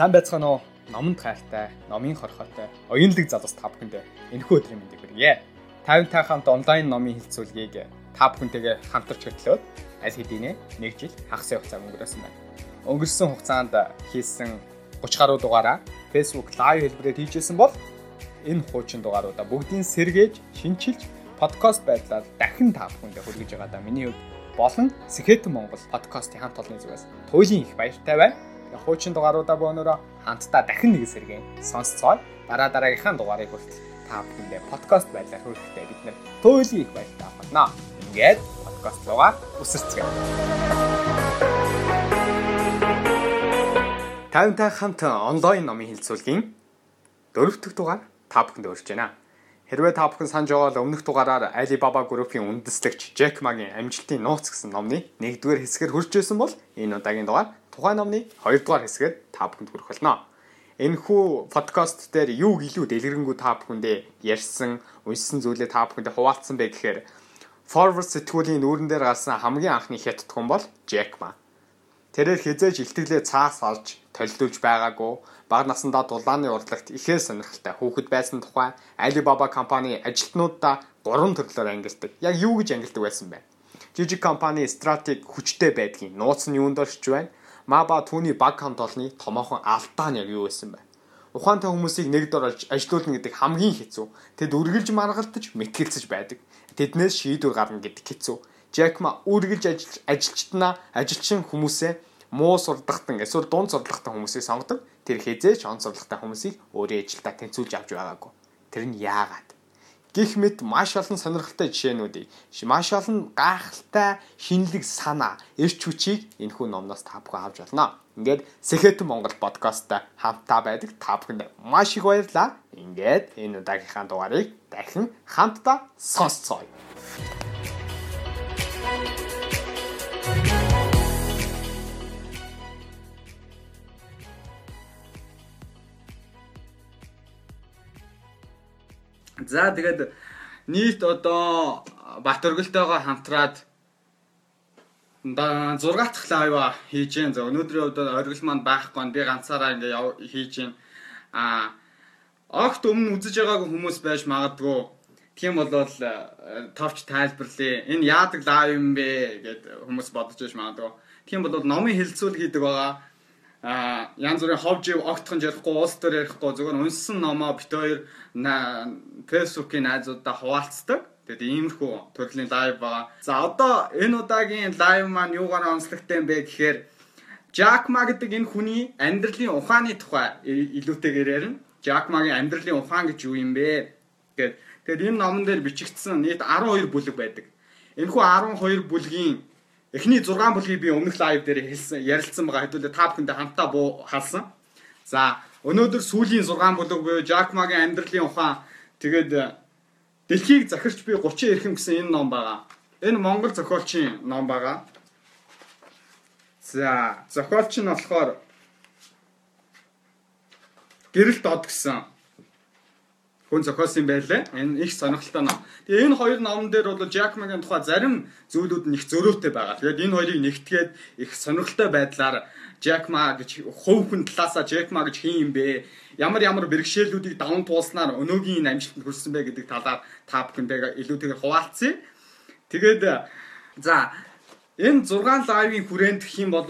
Сайн байцгаана уу? Номонд хайртай, номын хорхотой, оюунлаг залуус та бүхэндээ энэхүү өдрийн мэндийг хүргье. 50-тай хамт онлайн номын хилцүүлгийг та бүхэнтэйгээ хамтарч хөтлөөд аль хэдийнэ 1 жил хагас хугацаа өнгөрөөсөн байна. Өнгөрсөн хугацаанд хийсэн 30 гаруй дугаараа Facebook live хэлбэрээр хийжсэн бол энэ хуучин дугааруудаа бүгдийг сэргээж, шинчилж, подкаст байдлаар дахин та бүхэндээ хүргэж байгаа да миний хувьд болон Сэхэтэн Монгол подкастын хамт олонны зүгээс туйлын их баяртай байна хуучин дугааруудаа бөөнөрөө хамтдаа дахин нэг сэргээ сонсцгоо дараа дараагийнхаа дугаарыг хүртэл та бүхэндээ подкаст байдлаар хүрэхдээ бид нэр туйлын их баяртай байна. Ингээд подкаст руугаа үсэрцгээе. Тавтай хамт онлайн номын хилцүүлгийн дөрөвдөг дугаар та бүхэнд өрж байна. Хэрвээ та бүхэн санаж байгаа бол өмнөх дугаараар Alibaba Group-ийн үндэслэгч Jack Ma-гийн амжилтын нууц гэсэн номны 1-р хэсгээр хүрч байсан бол энэ удаагийн дугаар тухайн номны 2 дугаар хэсгээд та бүхэнд хүрэх болно. Энэхүү подкаст дээр юу илүү дэлгэрэнгүй та бүхэндээ ярьсан, уншсан зүйлээ та бүхэндээ хуваалцсан бэ гэхээр Forward сэтгүүлийн нүүрэн дээр гарсан хамгийн анхны хятадхан бол Jack Ma. Тэрээр хизээж илтгэлээ цаас алж толилдуулж байгаагүй баг насандаа дулааны урлагт ихээр сонирхолтой хүүхэд байсан тухай Alibaba компани ажилтнуудаа гурван төрлөөр ангилдаг. Яг юу гэж ангилдаг байсан бэ? Жижиг компани стратеги хүчтэй байдгийн нууц нь юунд оршиж байна? Маба түүний баг хамт олны томоохон алдаа нь яг юу байсан бэ? Ухаантай хүмүүсийг нэгд оруулж ажилуулна гэдэг хамгийн хэцүү. Тэд үргэлж маргалтаж, мэтгэлцэж байдаг. Тэднээс шийдвэр гарна гэдэг хэцүү. Жакма үргэлж ажиллаж ажилчтнаа ажилчин хүмүүсээ муу сурдахтан эсвэл дунд сурдахтан хүмүүсийг сонгодог. Тэр хязээч он сурдахтан хүмүүсийг өөрийн ажилдаа тэнцүүлж авч байгаагүй. Тэр нь яагаад? гих мэт маш олон сонирхолтой жишээнүүдийг маш олон гайхалтай шинэлэг санаа эрч хүчийг энэхүү номноос та бүхэн авч болно. Ингээд Сэхэтэн Монгол подкастта хамтдаа байдаг та бүхэнд маш их баярлалаа. Ингээд энэ удаагийнхаа дугаарыг дахин хамтдаа сонсцгоё. За тэгээд нийт одоо Батөргөлтөөгөө хамтраад 6 дахь лайва хийж гэн. За өнөөдрийн хувьд оргил маань байхгүй. Би ганцаараа ингээ хийж гэн. А огт өмнө үзэж байгаагүй хүмүүс байж магадгүй. Тийм болвол э, товч тайлбарлая. Энэ яадаг лайв юм бэ гэд хүмүүс бодож байж магадгүй. Тийм болвол номын хилцүүл хийдэг байгаа а янз бүрийн ховж огтхон ярихгүй уус дээр ярихгүй зөвхөн унссан номоо бит хоёр фэйсбүүкийн найзуудаа хуваалцдаг. Тэгээд иймэрхүү төрлийн лайв байгаа. За одоо энэ удаагийн лайв маань юугаар онцлогтой юм бэ гэхээр Ma гэдэг энэ хүний амьдралын ухааны тухай илүүтэйгээр ярина. Ma-гийн амьдралын ухаан гэж юу юм бэ? Гэт тэгээд энэ номон дээр бичигдсэн нийт 12 бүлэг байдаг. Энэхүү 12 бүлгийн Эхний 6 бүлгийг би өмнөх лайв дээр хэлсэн ярилцсан байгаа хэдүүлээ та бүхэндээ хамтаа буу халсан. За өнөөдөр сүүлийн 6 бүлэг буюу Жак Магийн амьдралын ухаан тэгээд э, дэлхийг захирч би 30 эрхэм гэсэн энэ ном байгаа. Энэ Монгол зохиолчийн ном байгаа. За зохиолч нь болохоор Гэрэлт од гэсэн хүн зохиосон байлээ. Энэ их сонирхолтой ном. Тэгээ энэ хоёр номон дээр бол Жакмагийн тухай зарим зүйлүүд нь их зөрөөтэй байгаа. Тэгээд энэ хоёрыг нэгтгээд их сонирхолтой байдлаар Жакма гэж хувь хүн талаасаа Жакма гэж хин юм бэ? Ямар ямар бэрхшээлүүдийг даван туулснаар өнөөгийн энэ амжилтанд хүрсэн бэ гэдэг талаар та бүхэндээ илүүтэйгээр хуваалцъя. Тэгээд за энэ 6 лайвын хүрээнд гэх юм бол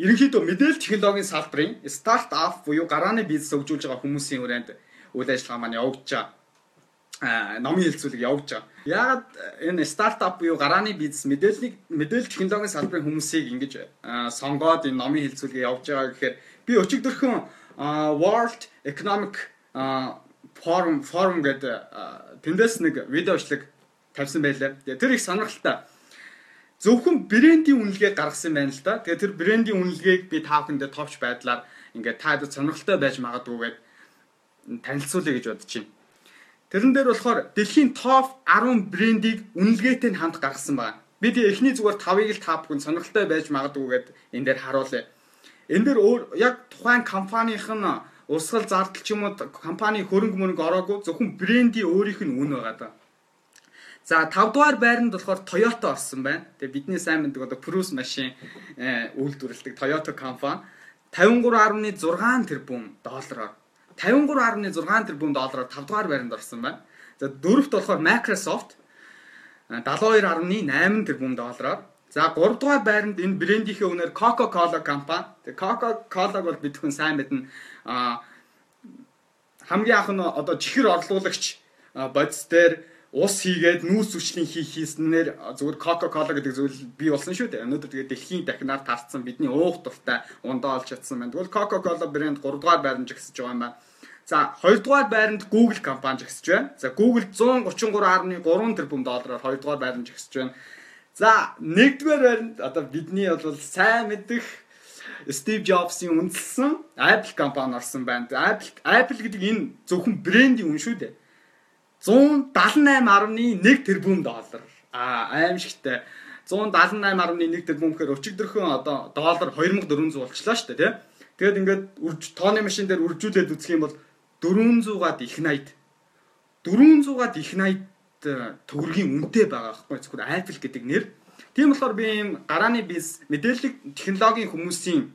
ерөнхийдөө мэдээлэл технологийн салбарын стартап буюу гарааны бизнес хөгжүүлж байгаа хүмүүсийн хүрээнд үйл ажиллагаа маань явагдаж байгаа номын хэлцүүлэг явж байгаа. Яагаад энэ стартап буюу гарааны бизнес мэдээллийг мэдээлэл технологийн салбарын хүмүүсийг ингэж сонгоод энэ номын хэлцүүлгээ явж байгаа гэхээр би өчигдөрхөн World Economic Forum Forum гэдэг тэндээс нэг видео бичлэг тавьсан байлаа. Тэр их сонирхолтой зөвхөн брендийн үнэлгээ гаргасан байна л да. Тэгээ тэр брендийн үнэлгээг би та бүхэндээ товч байдлаар ингээд та хэд сонирхолтой байж магадгүйгээд танилцуулъя гэж бодож байна. Тэрэн дээр болохоор дэлхийн топ 10 брендийг үнэлгээтэй нь хамт гаргасан байна. Бид эхний зүгээр 5-ыг л та бүхэн сонирхолтой байж магадгүйгээд энэ дээр харуулъя. Энэ дээр өөр яг тухайн компанийн нь урсгал зардал ч юм уу компани хөрөнгө мөрөнгө ороогүй зөвхөн брендийн өөрийнх нь үн байгаа даа. За 5 дугаар байранд болохоор Toyota орсон байна. Тэгээ бидний сайн мэддэг одоо Cruise машин э, үйлдвэрлэдэг Toyota компани. 53.6 тэрбум доллараар 53.6 тэрбум доллараар 5 дугаар байранд орсон байна. За дөрөвт болохоор Microsoft 72.8 тэрбум доллараар За 3 дугаар байранд энэ брендийнхээ үнээр Coca-Cola компани. Тэгээ Coca-Cola-г бол бид хүн сайн мэднэ. А хамгийн анх нь одоо чихэр орлуулагч бодис дээр ус хийгээд нүүс хүчлийн хийх хийснээр зүгээр Coca-Cola гэдэг зүйл бий болсон шүү дээ. Өнөөдөр тэгээ дэлхийн дахинаар тарцсан бидний уух дуртай ундаа олж чадсан байна. Тэгвэл Coca-Cola брэнд 3 дугаар байранд жигсэж байгаа юм байна. За 2 дугаар байранд Google компани жигсэж байна. За Google 133.3 тэрбум доллараар 2 дугаар байранд жигсэж байна. За 1 дугаар байранд одоо бидний бол сайн мэдих Стив Джобсын үндэслэн Apple компани орсон байна. Apple Apple гэдэг энэ зөвхөн брендийн үн шүү дээ 178.1 тэрбум доллар. А аимшигтай. 178.1 тэрбум гэхээр өчигдөрхөн одоо доллар 2400 болчлаа шүү дээ, тий. Тэгээд ингээд үрж тооны машин дээр үржүүлээд үзэх юм бол 400-аад их 80. 400-аад их 80 э, төгрөгийн үнэтэй байгаа байхгүй зөвхөн Apple гэдэг нэр. Тийм болохоор би ийм гарааны биз мэдээлэл технологийн хүмүүсийн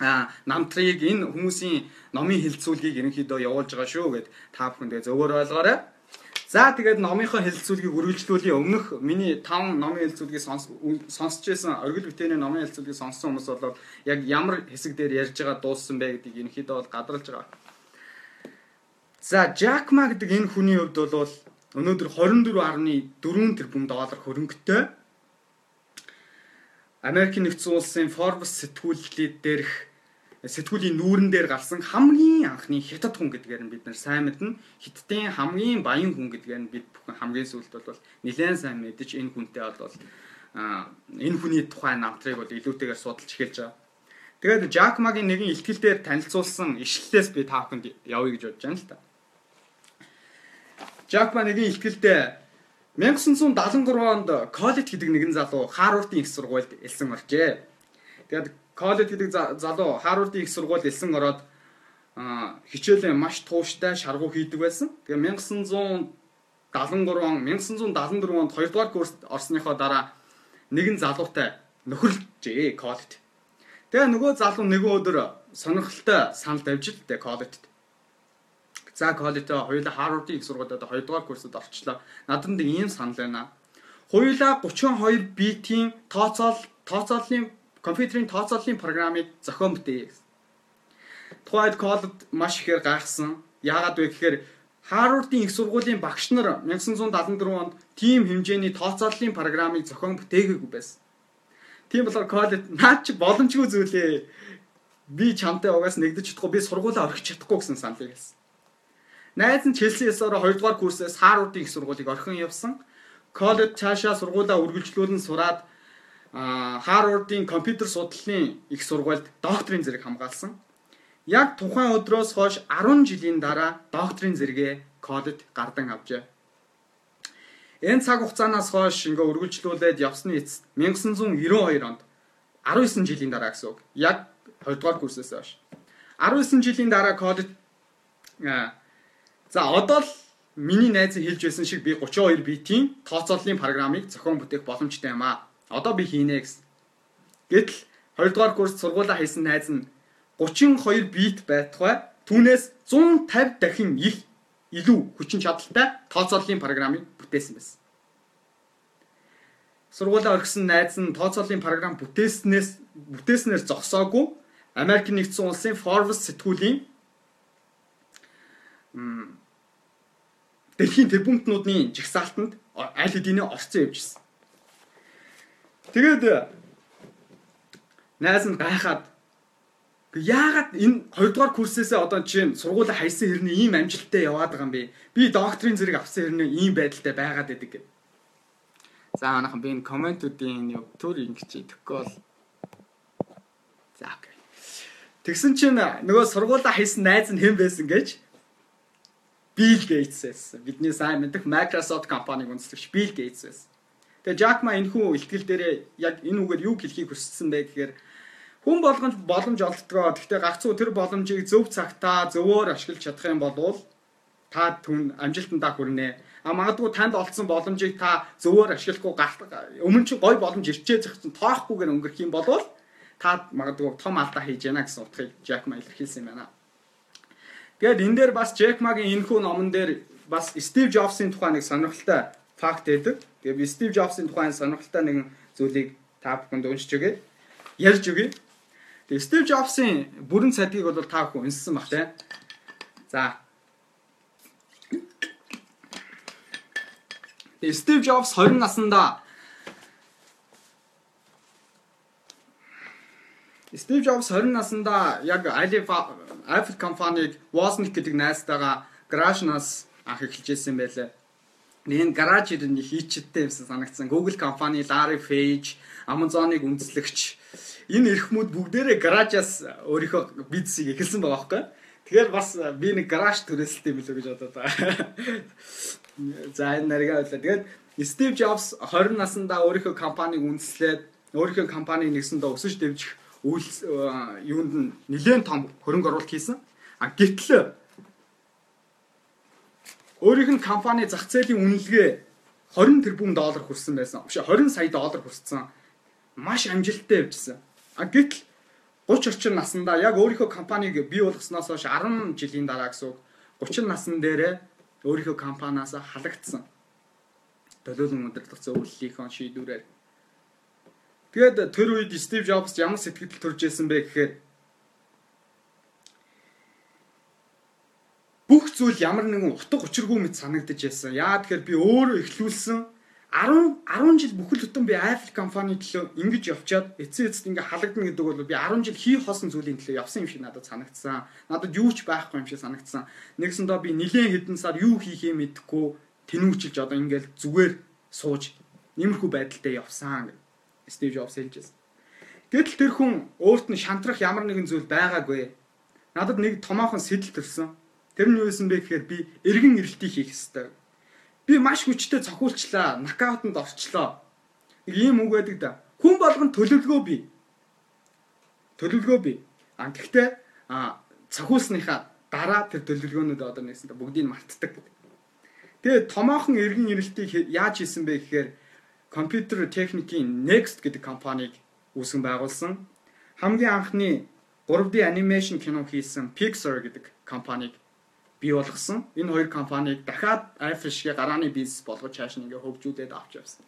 а намтрыг энэ хүмүүсийн номын хилцүүлгийг ерөнхийдөө явуулж байгаа шүү гэд та бүхэн тэгээ зөвөр ойлгоорой. За тэгээд номынхоо хэлэлцүүлгийг үргэлжлүүлээ. Өмнөх миний 5 номын хэлэлцүүлгийг сонсч байсан оргил бүтээний номын хэлэлцүүлгийг сонссон хүмүүс бол яг ямар хэсэг дээр ярьж байгаа дууссан бэ гэдгийг ерөнхийдөө бол гадарлаж байгаа. За, Jack Ma гэдэг энэ хүний хувьд бол өнөөдөр 24.4 тэрбум доллар хөрөнгөтэй Америкийн нэгдсэн улсын Forbes сэтгүүллээд дээрх сэтгүүлийн нүүрэн дээр гарсан хамгийн анхны хятад хүн гэдгээр нь бид нар сайн мэднэ. Хиттийн хамгийн баян хүн гэдгээр нь бид бүхэн хамгийн сүүлд бол нэлээд сайн мэдэж энэ хүнтэй бол энэ хүний тухай намтрыг бол илүүтэйгээр судалж эхэлж байгаа. Тэгээд Жак Магийн нэгэн ихтгэл дээр танилцуулсан ишлэлээс би та бүхэнд явъя гэж бодож байна л та. Жак Ма нэгэн ихтгэлдээ 1973 онд Коллеж гэдэг нэгэн залуу Харвардын их сургуульд элсэн оржээ. Тэгээд коллеж гэдэг залуу Харвардын их сургууль элсэн ороод хичээлээ маш тууштай шаргуу хийдэг байсан. Тэгээ 1973 он 1974 онд 2 дугаар курст орсныхоо дараа нэгэн залуутай нөхөрлөжээ коллеж. Тэгээ нөгөө залуу нэгэн өдөр сонирхолтой санал тавьж л дээ коллежд. За коллежтой хоёулаа Харвардын их сургуульд 2 дугаар курсд орчлоо. Надад нэг ийм санал байна. Хоёулаа 32 битийн тооцоол тооцооллын компьютерийн тооцооллын программыг зохион бүтээе гэсэн. Тухайд кодд маш ихээр гайхсан. Яагаад вэ гэхээр Харвардын их сургуулийн багш нар 1974 онд тийм хэмжээний тооцооллын программыг зохион бүтээгээгүй байсан. Тийм болохоор кодд наад чи боломжгүй зүйлээ би чамтай угаас нэгдэж чадахгүй би сургуулаа орхиж чадахгүй гэсэн саналыг хэлсэн. Найз нь Челси ясаараа 2 дугаар курсээс Харвардын их сургуулийг орхин явсан. Коллеж цаашаа сургуулаа үргэлжлүүлэн сураад Харвардын компьютер судлалын их сургуульд докторийн зэрэг хамгаалсан. Яг тухайн өдрөөс хойш 10 жилийн дараа докторийн зэрэгээ коллежд гардан авчээ. Энэ цаг хугацаанаас хойш ингээ үргэлжлүүлээд явсны эцэст 1992 онд 19 жилийн дараа гэсэн үг. Яг 2 дугаар курсээс хойш. 19 жилийн дараа коллеж за одоо л миний найз хэлж байсан шиг би 32 битийн тооцооллын программыг зохион бүтээх боломжтой юм аа Одоо би хийнэ гэсэн. Гэтэл 2 дугаар курс сургуулаа хийсэн найз нь 32 бит байтугай түүнээс 150 дахин их илүү хүчин чадалтай тооцооллын программыг бүтээсэн байсан. Сургуулаа орхисон найз нь тооцооллын програм бүтээснээс бүтээснээр зогсоогүй Америк нэгдсэн улсын Forbes сэтгүүлийн дэлхийн тэрбумтнуудын жигсаалтанд аль хэдийн орцсон явжсэн. Тэгээд найз нь гайхаад яагаад энэ 2 дугаар курсээсээ одоо чинь сургуулаа хайсан хэрнээ ийм амжилттай яваад байгаа юм бэ? Би докторийн зэрэг авсан хэрнээ ийм байдалтай байгаад байдаг гэв. За манайхан би энэ комментуудын юу төр ингэж идэхгүй бол За окей. Тэгсэн чинь нөгөө сургуулаа хайсан найз нь хэн байсан гэж Bill Gates байсан. Бидний сайн мэдэх Microsoft компаниг үндэслэгч Bill Gates байсан. Тэгээ Жакма энэхүү ихтгэл дээрээ яг энэ үгээр юу хэлхийг хүссэн бэ гэхээр хүн болгонд боломж олддгоо. Гэхдээ гагцуу тэр боломжийг зөв цагтаа зөвөөр ашиглаж чадах юм бол та түн амжилтандаа хүрнэ. А магадгүй танд олдсон боломжийг та зөвөөр ашиглахгүй өмнө чи гой боломж ирчээ зах чинь тоохгүйгээр өнгөрөх юм бол та магадгүй том алдаа хийж яана гэсэн утгыг Jack Ma илэрхийлсэн юм байна. Тэгээд энэ дээр бас Jack Ma-гийн энэ хүү номон дээр бас Steve Jobs-ын тухай нэг сонирхолтой факт байдаг. Тэгээд би Steve Jobs-ын тухай сонирхолтой нэгэн зүйлийг та бүхэнд уншиж өгье. Ярьж өгье. Тэгээд Steve Jobs-ын бүрэн цадгийг бол та бүхэн унссан баг тий. За. Тэгээд Steve Jobs 20 наснда Стив Джобс 20 наснда яг Apple компаниг Wozniak гэдэг найзтайгаа гаражнаас анх эхэлж ирсэн Энэ гараж ирэн хийчтэй юмсан санагдсан. Google компани, Larry Page, Amazon-ыг үндэслэгч энэ эрхмүүд бүгдээрээ гаражаас өөрийнхөө бизнесийг эхэлсэн байгаа байхгүй. Тэгэхээр бас би нэг гараж төрөлсөлтэй билүү гэж бодоод байгаа. За энэ нарийн байлаа. Тэгээд Стив Джобс 20 наснда өөрийнхөө компаниг үндэслээд өөрийнхөө компаниг нэгсэндээ өсөж дэвжих үйл юунд нь нэлээд том хөрөнгө оруулалт хийсэн. А гэтэл өөрийнх нь компани зах зээлийн үнэлгээ 20 тэрбум доллар хүрсэн байсан. Биш 20 сая доллар хүрсэн. Маш амжилттай явжсэн. А гэтэл 30 орчим наснда яг өөрийнхөө компанийг бий болгосноос хойш 10 жилийн дараа гэсэн үг 30 насн дээрээ өөрийнхөө компаниас халагдсан. Төлөөлөн удирдах зөвлөлийнхөө шийдвэрээр Тэгээд тэр үед Стив Джобс ямар сэтгэл төрж исэн бэ гэхээр бүх зүйл ямар нэгэн утга учиргүй мэт санагдаж байсан. Яа тэгэхээр би өөрөө эхлүүлсэн 10 10 жил бүхэл бүтэн би Apple компани төлөө ингэж явчаад эцээ эцэд ингээ халагдана гэдэг бол би 10 жил хий хосон зүйлийн төлөө явсан юм шиг надад санагдсан. Надад юу ч байхгүй юм шиг санагдсан. Нэгсэндээ би нилээн хэдэн сар юу хийхээ мэдэхгүй тэнүүчилж одоо ингээл зүгээр сууж иймэрхүү байдалтай явсан гэх. Стив Джобс хэлжсэн. Гэтэл тэр хүн өөрт нь шантрах ямар нэгэн зүйл байгаагүй. Надад нэг томоохон сэтэл төрсөн. Тэр нь юу байсан бэ гэхээр би эргэн ирэлтийг хийх ёстой. Би маш хүчтэй цохиулчлаа, нокаутанд орчлоо. Нэг ийм үг байдаг да. Хүн болгон төлөвлөгөө бий. Төлөвлөгөө бий. А гэхдээ а цохиулсныхаа дараа тэр төлөвлөгөөнүүд одоо нэгсэнтэй бүгдийг мартдаг. Тэгээ томоохон эргэн ирэлтийг яаж хийсэн бэ гэхээр компьютер техникийн Next гэдэг компанийг үүсгэн байгуулсан. Хамгийн анхны 3D анимашн кино хийсэн Pixar гэдэг компанийг бий болгосон. Энэ хоёр компанийг дахиад шиг гарааны бизнес болгож цааш нь ингээ хөгжүүлээд авч явсан.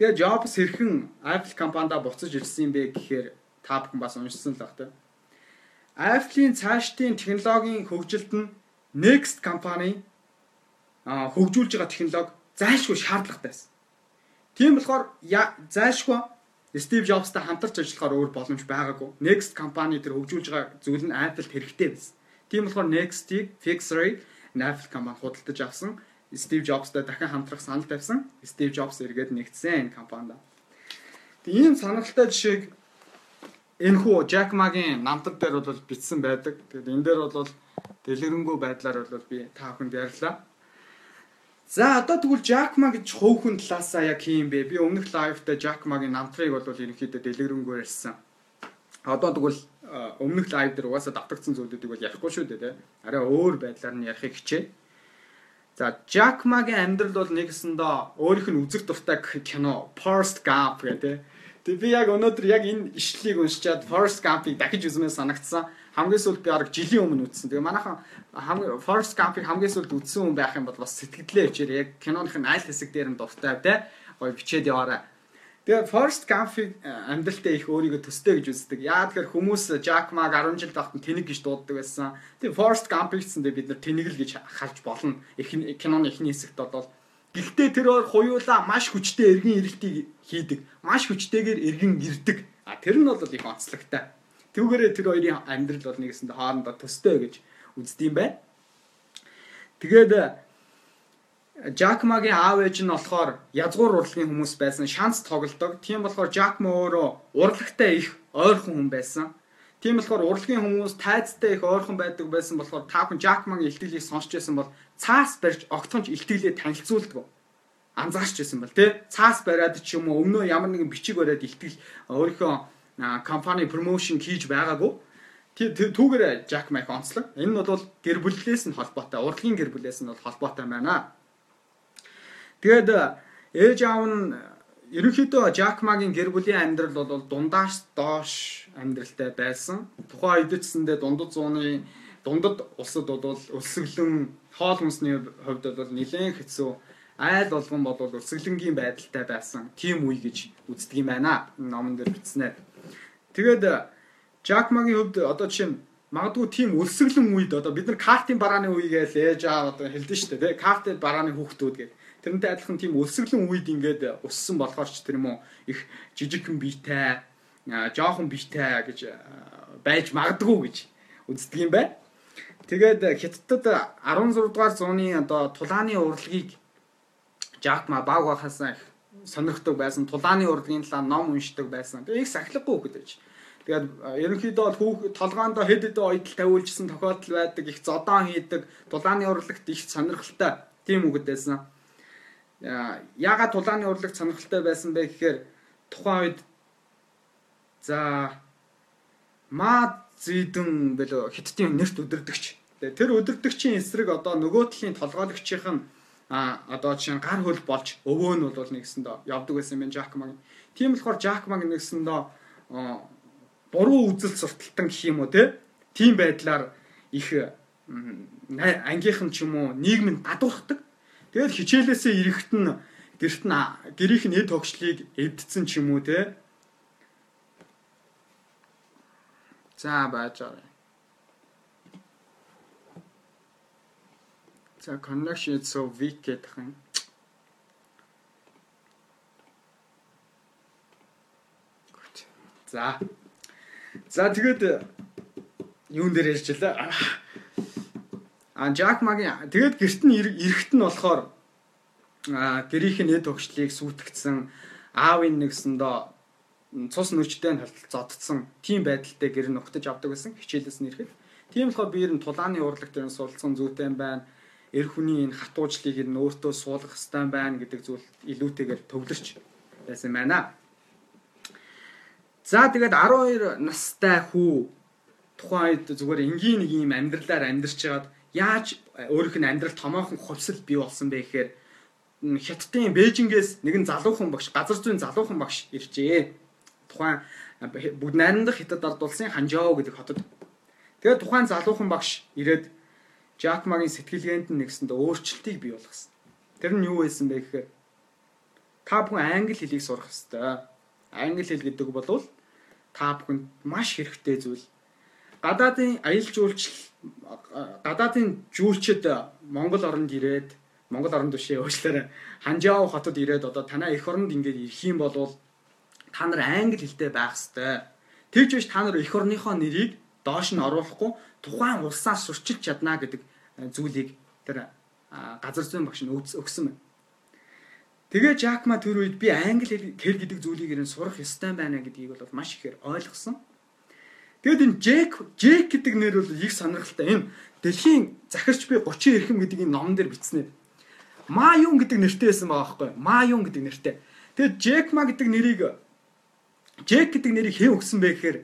Тэгээ Jobs хэрхэн Apple компанида буцаж ирсэн бэ гэхээр та бүхэн бас уншсан л баг та. Apple-ийн цаашдын технологийн хөгжилд нь Next компани хөгжүүлж байгаа технологи зайлшгүй шаардлагатай байсан. Тийм болохоор зайлшгүй Стив Джобстай хамтарч ажиллахаар өөр боломж байгаагүй. Next компани тэр хөгжүүлж байгаа зүйл нь Apple хэрэгтэй байсан. Тийм болохоор Next-ийг Fixer-ийг Apple компани худалдаж авсан. Стив Джобстай дахин хамтрах санал тавьсан. Стив Джобс эргээд нэгдсэн энэ компанид. Тэгээд ийм сонирхолтой жишээг энэ хүү Jack Ma-гийн намтар дээр бол бичсэн байдаг. Тэгээд энэ дээр бол дэлгэрэнгүй байдлаар бол би та бүхэнд ярьлаа. За одоо тэгвэл Jackma гэж хөвхөн талаасаа яг хийм бэ? Би өмнөх лайвтай Jackma-гийн намтрыг бол ерөнхийдөө дэлгэрэнгүй ярьсан. Одоо тэгвэл өмнөх лайв дээр угаасаа давтагдсан зүйлүүдийг бол ярихгүй шүү дээ, тэ. Арай өөр байдлаар нь ярихыг хичээ. За Jackma-гийн амьдрал бол нэгсэндээ өөрийнх нь үзэг дуртай кино Forrest Gump гэдэг. Тэгээ би яг өнөөдөр яг энэ ишлэлийг уншичаад Forrest Gump-ыг дахиж үзмээр санагдсан хамгийн сүүлд би арга жилийн өмнө үзсэн. Тэгээ манайхан Forest Gump-ыг хамгийн сүүлд үзсэн хүн байх юм бол бас сэтгэлдээ ичээр яг киноных нь аль хэсэг дээр нь дуртай те гоё бичээд яваарай. Тэгээ Forest Gump-ыг э, амьдралтаа их өөрийгөө төстэй гэж үздэг. Яа тэгэхээр хүмүүс Jack Mag 10 жил тахт тэнэг гэж дууддаг байсан. Тэгээ Forest Gump гэсэндээ бид нар тэнэг л гэж харж болно. Их киноны эхний хэсэгт бол Гэхдээ тэр хуйлаа маш хүчтэй эргэн ирэлтийг хийдэг. Маш хүчтэйгээр эргэн ирдэг. А тэр нь бол их онцлогтой. Түүгээрээ тэр хоёрын амьдрал бол нэгэсэндээ хоорондоо төстэй гэж үздэм бай. Тэгээд Жакмагийн аав ээж нь болохоор язгуур урлагийн хүмүүс байсан, шанс тоглодог. Тийм болохоор Жакма өөрөө урлагтай их ойрхон хүн байсан. Тийм болохоор урлагийн хүмүүс тайцтай их ойрхон байдаг байсан болохоор та бүхэн Жакмагийн илтгэлийг сонсч байсан бол цаас барьж огтхонч илтгэлээ танилцуулдаг. Анзаарч байсан бол тий цаас бариад ч юм уу өмнөө ямар нэгэн бичиг бариад илтгэл өөрийнхөө компани промошн хийж байгаагүй. Түүгээр Jack Mac онцлог. Энэ нь бол гэр бүлээс нь холбоотой, урлагийн гэр бүлээс нь бол холбоотой байна. Тэгээд ээж аав нь ерөнхийдөө Жак Магийн гэр бүлийн амьдрал бол дундаас доош амьдралтай байсан. Тухайн үед гэсэндээ дундад зууны дундад улсад бол өлсгөлэн хоол хүнсний хувьд бол нэлээд хэцүү айл болгон бол өлсгөлэнгийн байдалтай байсан. Тим үе гэж үздэг юм байна. Номон дээр бичснээр. Тэгээд Жак Магийн хувьд одоо жишээ нь магадгүй тийм өлсгөлэн үед одоо бид нар картын барааны үе гэж ээж аа одоо хэлдэж штэ тий картын барааны хүүхдүүд гэдэг Тэрнтэй адилхан тийм өлсгөлэн үед ингээд уссан болохоор ч тэр юм уу их жижигхэн биетэй жоохон биетэй гэж байж магадгүй гэж үздэг юм бай. Тэгээд хятадд 16 дугаар зууны одоо тулааны урлагийг Жакма баг бахаас сонирхдаг байсан. Тулааны урлагийн талаар ном уншдаг байсан. Тэгээд их сахилгагүй хөхөд байж. Тэгээд ерөнхийдөө хүүх толгоондоо хэд хэдэн ойдол тавиулжсэн тохиолдол байдаг, их зодон хийдэг, тулааны урлагт их сонирхолтой тийм үгэд байсан яагаад тулааны урлаг сонирхолтой байсан бэ гэхээр тухайн үед за маа зүйдэн бэлөө хиттийн нэрт өдөрдөгч. Тэр өдөрдөгчийн эсрэг одоо нөгөө талын толгойлогчийнх нь а одоо жишээ нь гар хөл болж өвөө нь бол нэгсэндээ явдаг байсан юм Жак Маг. Тийм болохоор Жак Маг нэгсэндээ буруу үзэл сурталтан гэх юм уу те. Тийм байдлаар их ангийнхан ч юм уу нийгмийн дадуурхдаг. Тэгэл хичээлээсээ ирэхт нь гэрт нь гэрийнх нь эд тогшлыг эвдсэн ч юм уу те. За байж байгаа. За connection is so weak гэдэг юм. За. За тэгээд юун дээр ярьчлаа. А Жак Магийн тэгээд гэрт нь эрэхт нь болохоор гэрийнх нь эд тогшлыг сүйтгэсэн аавын нэгсэндээ цус нүчтэй нь зодтсон тийм байдалтай гэр нь угтаж авдаг байсан хичээлээс нь ирэхэд. Тийм болохоор би ер нь тулааны урлаг дээр суулцсан зүйтэй байна. Эр хүний энэ хатуужлыг ер нь өөртөө суулгах хэрэгтэй байна гэдэг зүйл илүүтэйгээр төвлөрч байсан байна. За тэгээд 12 настай хүү тухайн үед зүгээр энгийн нэг юм амьдралаар амьдарч байгаад яаж өөрийнх нь амьдрал томоохон хувьсэл бий болсон бэ гэхээр хятадын Бээжингээс нэгэн залуухан багш газар зүйн залуухан багш иржээ. Тухайн бүгд найрамдах хятад ард улсын Ханжоо гэдэг хотод. Тэгээд тухайн залуухан багш ирээд Жак Магийн сэтгэлгээнд нэгсэнд өөрчлөлтийг бий болгосон. Тэр нь юу байсан бэ гэхээр та бүхэн англи хэлийг сурах ёстой. Англи хэл гэдэг бол та бүхэнд маш хэрэгтэй зүйл. Гадаадын аялал жуулчлал гадаадын жүүлчид Монгол оронд ирээд Монгол оронд бишээ өөчлөөр Ханжаав хотод ирээд одоо танаа эх оронд ингээд ирэх юм бол та нар англи хэлтэй байх ёстой. Тэгж биш та нар эх орныхоо нэрийг доош нь оруулахгүй тухайн улсаас сурчилж чадна гэдэг зүйлийг тэр газар зүйн багш нь өгсөн байна. Тэгээ Жакма тэр үед би англи хэл гэдэг зүйлийг ирэн сурах ёстой байна гэдгийг бол маш ихээр ойлгосон. Тэгэд энэ Джек Джек гэдэг нэр бол их сонирхолтой. Энэ дэлхийн захирч би 30 эрхэм гэдэг энэ номон дээр бичснээр Маюн гэдэг нэртэй байсан байгаа байхгүй. Маюн гэдэг нэртэй. Тэгэд Джек Ма гэдэг нэрийг Джек гэдэг нэрийг хэн өгсөн бэ гэхээр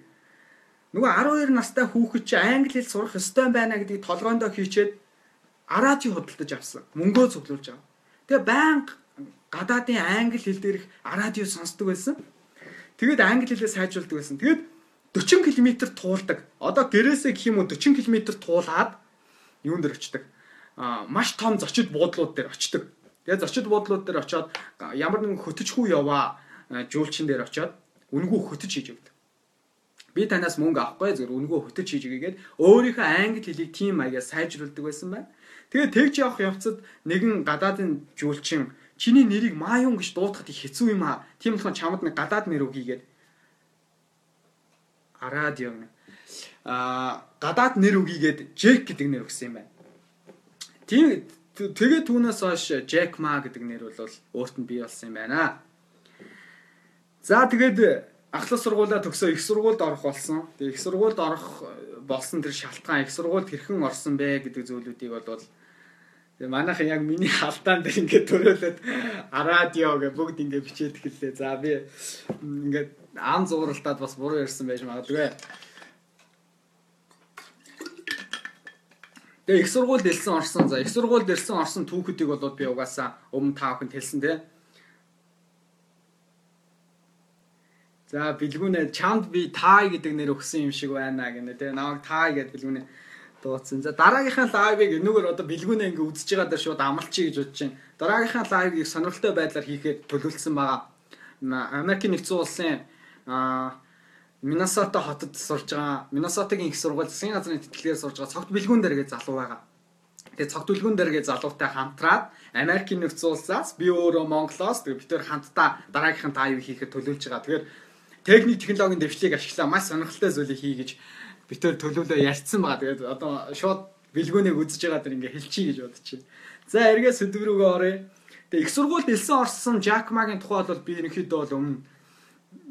нөгөө 12 настай хүүхэд чи англи хэл сурах ёстой байна гэдгийг толгоондоо хийчээд араажи худалдаж авсан. Мөнгөө цуглуулж байгаа. Тэгээ байнга гадаадын англи хэл дээрх арадио сонсдог байсан. Тэгээд англи хэлээ сайжруулдаг байсан. Тэгээд 40 км туулдаг. Одоо гэрээсээ гэх юм уу 40 км туулаад юунд дэр очдог. Аа маш том зочид буудлууд дээр очдог. Тэгээ зочид буудлууд дээр очиод ямар нэгэн хөтөчхүү яваа жуулчин дээр очиод үнгүү хөтөж хийж өгдөг. Би танаас мөнгө авахгүй зөв үнгүү хөтөж хийж өгөөгээд өөрийнхөө англи хэлийг тийм маягаар сайжруулдаг байсан байна. Тэгээ тэгж явах явцад нэгэн гадаадын жуулчин чиний нэрийг Маюн гэж дуудахад их хэцүү юм аа. Тийм болохоор чамд нэг гадаад нэр өгье гээд радио а гадаад нэр үгийгээд Джек гэдэг нэр өгсөн юм байна. Тийм тэгээ түүнээс хойш Джек Ма гэдэг нэр бол өөрт нь бий болсон юм байна. За тэгээд ахлах сургуулаа төгсөө их сургуульд орох болсон. Тэгээ их сургуульд орох болсон тэр шалтгаан их сургуульд хэрхэн орсон бэ гэдэг зүйлүүдийг бол Тэгээ манайхан яг миний халдаан дээр ингээд төрөөлөд радио гэ бүгд ингээд бичээд эхэллээ. За би ингээд ан зууралтаад бас буруу ярьсан байж магадгүй. Тэгээ их сургуульд элсэн орсон. За их сургуульд элсэн орсон түүхүүдийг болоод би угаасаа өмнө та бүхэнд хэлсэн тий. За бэлгүүнээ чамд би тай гэдэг нэр өгсөн юм шиг байна гэнэ. Тэгээ намайг тай гэдэг бэлгүүнээ дууцсан. За дараагийнхаа лайвыг энүүгээр одоо бэлгүүнээ ингээ үзэж байгаа дэр шууд амлчих гэж бодож байна. Дараагийнхаа лайвыг сонирхолтой байдлаар хийхэд төлөвлөсөн байгаа. Америкийн нэгдсэн улсын аа Миннесота хотод сурж байгаа. Миннесотагийн их сургууль засгийн газрын тэтгэлгээр сурж байгаа цогт бэлгүүн дээр гэж залуу байгаа. Тэгээ цогт бэлгүүн дээр гэж залуутай хамтраад Америкийн нэгдсэн улсаас би өөрөө Монголоос тэгээ бид төр хамтдаа дараагийнхын таавыг хийхэд төлөвлөж байгаа. Тэгэхээр техник технологийн дэвшлиг ашиглаа маш сонирхолтой зүйлийг хий гэж битээр төлөвлөө ярьсан байгаа. Тэгээд одоо шууд бэлгүүнийг үзэж байгаа дэр ингээ хэлчихье гэж бодчих. За эргээ сэдв рүүгээ оръё. Тэгээд их сургуульд элсэн орсон Жак Магийн тухай бол би ерөнхийдөө бол өмнө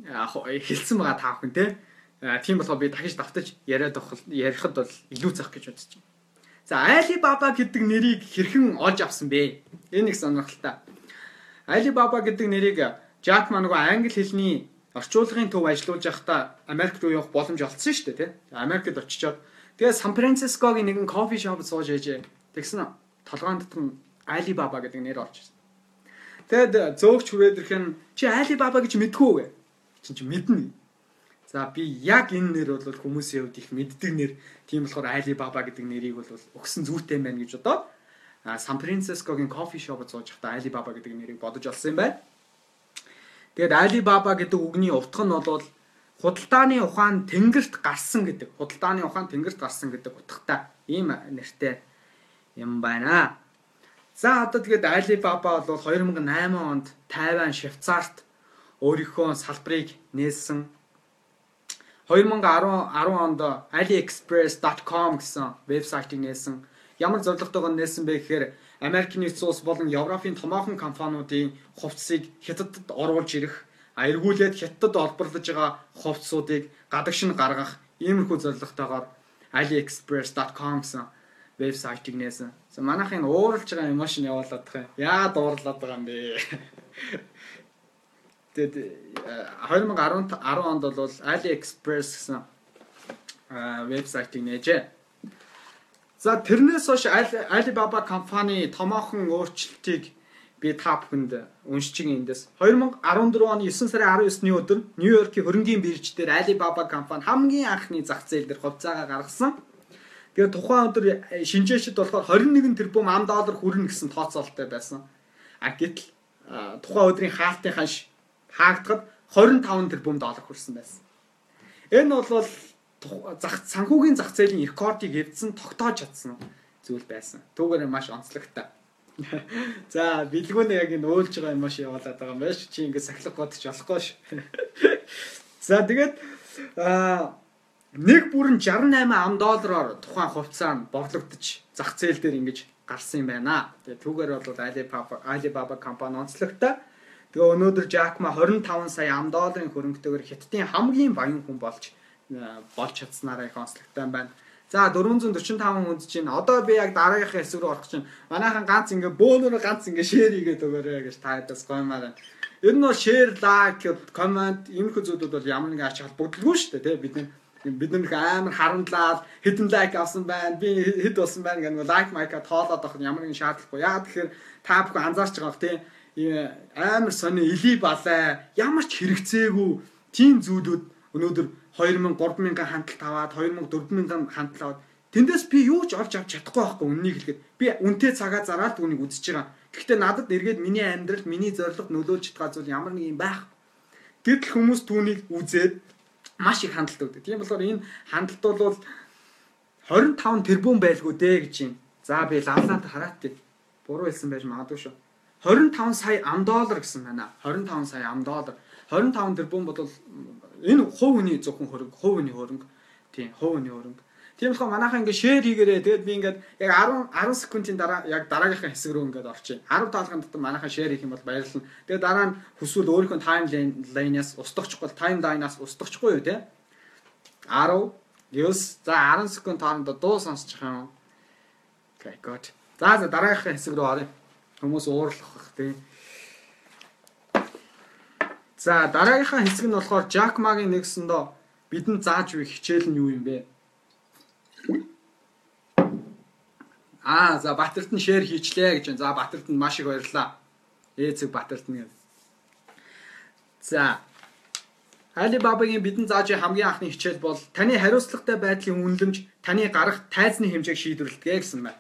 хэлсэн байгаа та бүхэн те. Тийм болохоор би дахиж давтаж яриад ярихад бол илүү зах гэж бодож байна. За Alibaba гэдэг нэрийг хэрхэн олж авсан бэ? Энэ их сонирхолтой. Alibaba гэдэг нэрийг Жак Ма нөгөө англи хэлний орчуулгын төв ажиллаж байхдаа Америк руу явах боломж олцсон шүү дээ тий. Америкт очичоод тэгээ Сан Францискогийн нэгэн кофе шоп сууж ээжээ. Тэгсэн толгойн дотор Alibaba гэдэг нэр орж ирсэн. Тэгэд зөөгч хүрээд ирэх нь чи Alibaba гэж мэдгүй гэ. Чин чи мэднэ. За би яг энэ нэр бол хүмүүсийн хувьд их мэддэг нэр. Тийм болохоор Alibaba гэдэг нэрийг бол өгсөн зүйтэй байна гэж бодоод Сан Францискогийн кофе шопд сууж байхдаа Alibaba гэдэг нэрийг бодож олсон юм байна. Тэгээд Alibaba гэдэг үгний утга нь бол худалдааны ухаан тэнгэрт гарсан гэдэг. Худалдааны ухаан тэнгэрт гарсан гэдэг утгатай ийм нэртэй юм байна. За одоо тэгээд Alibaba бол 2008 онд Тайван, Швейцарт өөрийнхөө салбарыг нээсэн. 2010 10 онд aliexpress.com гэсэн вебсайтыг нээсэн. Ямар зорилготойгоо нээсэн бэ гэхээр Америкийн нэгдсэн улс болон Европын томоохон компаниудын хувцсыг хятадд оруулж ирэх, эргүүлээд хятадд олборлож байгаа хувцсуудыг гадагш нь гаргах иймэрхүү зорилготойгоор aliexpress.com гэсэн вебсайтыг нээсэн. За манайхын ууралж байгаа эмошн явуулаад байгаа юм. Яагаад уурлаад байгаа юм бэ? Тэгэд 2010 10 онд бол AliExpress гэсэн вебсайтыг нээжээ. За тэрнээс хойш Alibaba компани томоохон өөрчлөлтийг би та бүхэнд уншиж эндээс 2014 оны 9 сарын 19-ний өдөр Нью-Йоркийн хөрөнгийн бирж дээр Alibaba компани хамгийн анхны зах зээл дээр хувьцаагаа гаргасан. Тэгээд тухайн өдөр шинжээчд болохоор 21 тэрбум ам доллар хүрнэ гэсэн тооцоололтой байсан. А гэтэл тухайн өдрийн хаалтын ханш хаагдахад 25 тэрбум доллар хүрсэн байсан. Энэ бол зах санхүүгийн зах зээлийн рекордыг эвдсэн тогтоож чадсан зүйл байсан. Түүгээр маш онцлогтой. За бэлгүүнээ яг энэ өөлж байгаа юм маш явуулаад байгаа юм байна ш. Чи ингэ сахилах бодож болохгүй ш. За тэгээд аа нэг бүрэн 68 ам доллараар тухайн хувьцаа нь борлогдож зах зээл дээр ингэж гарсан юм байна. Тэгээ түүгээр бол Alibaba Alibaba компани онцлогтой. Тэгээ өнөөдөр Jack Ma 25 сая ам долларын хөрөнгөтэйгээр Хятадын хамгийн баян хүн болж болж чадсанараа их онцлогтой байна. За 445 хүн үзэж байна. Одоо би яг дараагийнхаа хэсэг рүү орох чинь манайхан ганц ингээ бөөнөр ганц ингээ шеэр хийгээд өгөөрэй гэж таадас гоймаар. Ер нь бол шеэр, лайк, комент иймэрхүү зүйлүүд бол ямар нэгэн ач холбогдолгүй шүү дээ, тий бид бид нэг амар харамдлаад хэдэн лайк авсан байна. Би хэд болсон байна гэх нэг лайк майка тоолоод авах ямар нэгэн шаардлагагүй. Яагаад тэгэхээр та бүхэн анзаарч байгаа бох тий амар сони илий балай ямар ч хэрэгцээгүй тийм зүйлүүд өнөөдөр 2000 3000 хандлт аваад 2000 4000 хандлт аваад тэндээс би юу ч олж авч чадахгүй байхгүй үннийг хэлгээд би үнтэй цагаа зараад түүнийг үзэж байгаа. Гэхдээ надад эргээд миний амьдралд миний зорилго нөлөөлж байгаа зүйл ямар нэг юм байх. Гэтэл хүмүүс түүнийг үзээд маш их хандлт өгдөг. Тийм болохоор энэ хандлт бол 25 тэрбум байлгүй дээ гэж юм. За би лавлаад хараат. Буруу хэлсэн байж магадгүй шүү. 25 сая ам доллар гэсэн байна. 25 сая ам доллар. 25 тэрбум бол энэ хувь хүний зөвхөн хөрөнгө, хувь хүний хөрөнгө. Тийм, хувь хүний хөрөнгө. Тийм болохоор манайхаа ингээд шеэр хийгээрээ тэгээд би ингээд яг 10 10 секундын дараа яг дараагийнхаа хэсэг рүү ингээд орчих. 10 даалгын дотор манайхаа шеэр хийх юм бол баярлална. Тэгээд дараа нь хүсвэл өөрийнхөө таймлайнаас устгахгүй, таймлайнаас устгахгүй юу те? 10 9 за 10 секунд хоорондоо дуу сонсчих юм. Okay, good. За за дараагийнхаа хэсэг рүү оръё. Хүмүүс уурлах тийм. За дараагийнхаа хэсэг нь болохоор Jack Ma-гийн нэгсэндөө бидэнд зааж буй хичээл нь юу юм бэ? Аа за Батэрт нь шеэр хийчлээ гэж байна. За Батэрт нь маш их баярлалаа. Ээцэг Батэрт нь. За Alibaba-гийн бидэн зааж хамгийн анхны хичээл бол таны хариуцлагатай байдлын үнэлэмж таны гарах тайзны хэмжээг шийдвэрлэдэг гэсэн байна.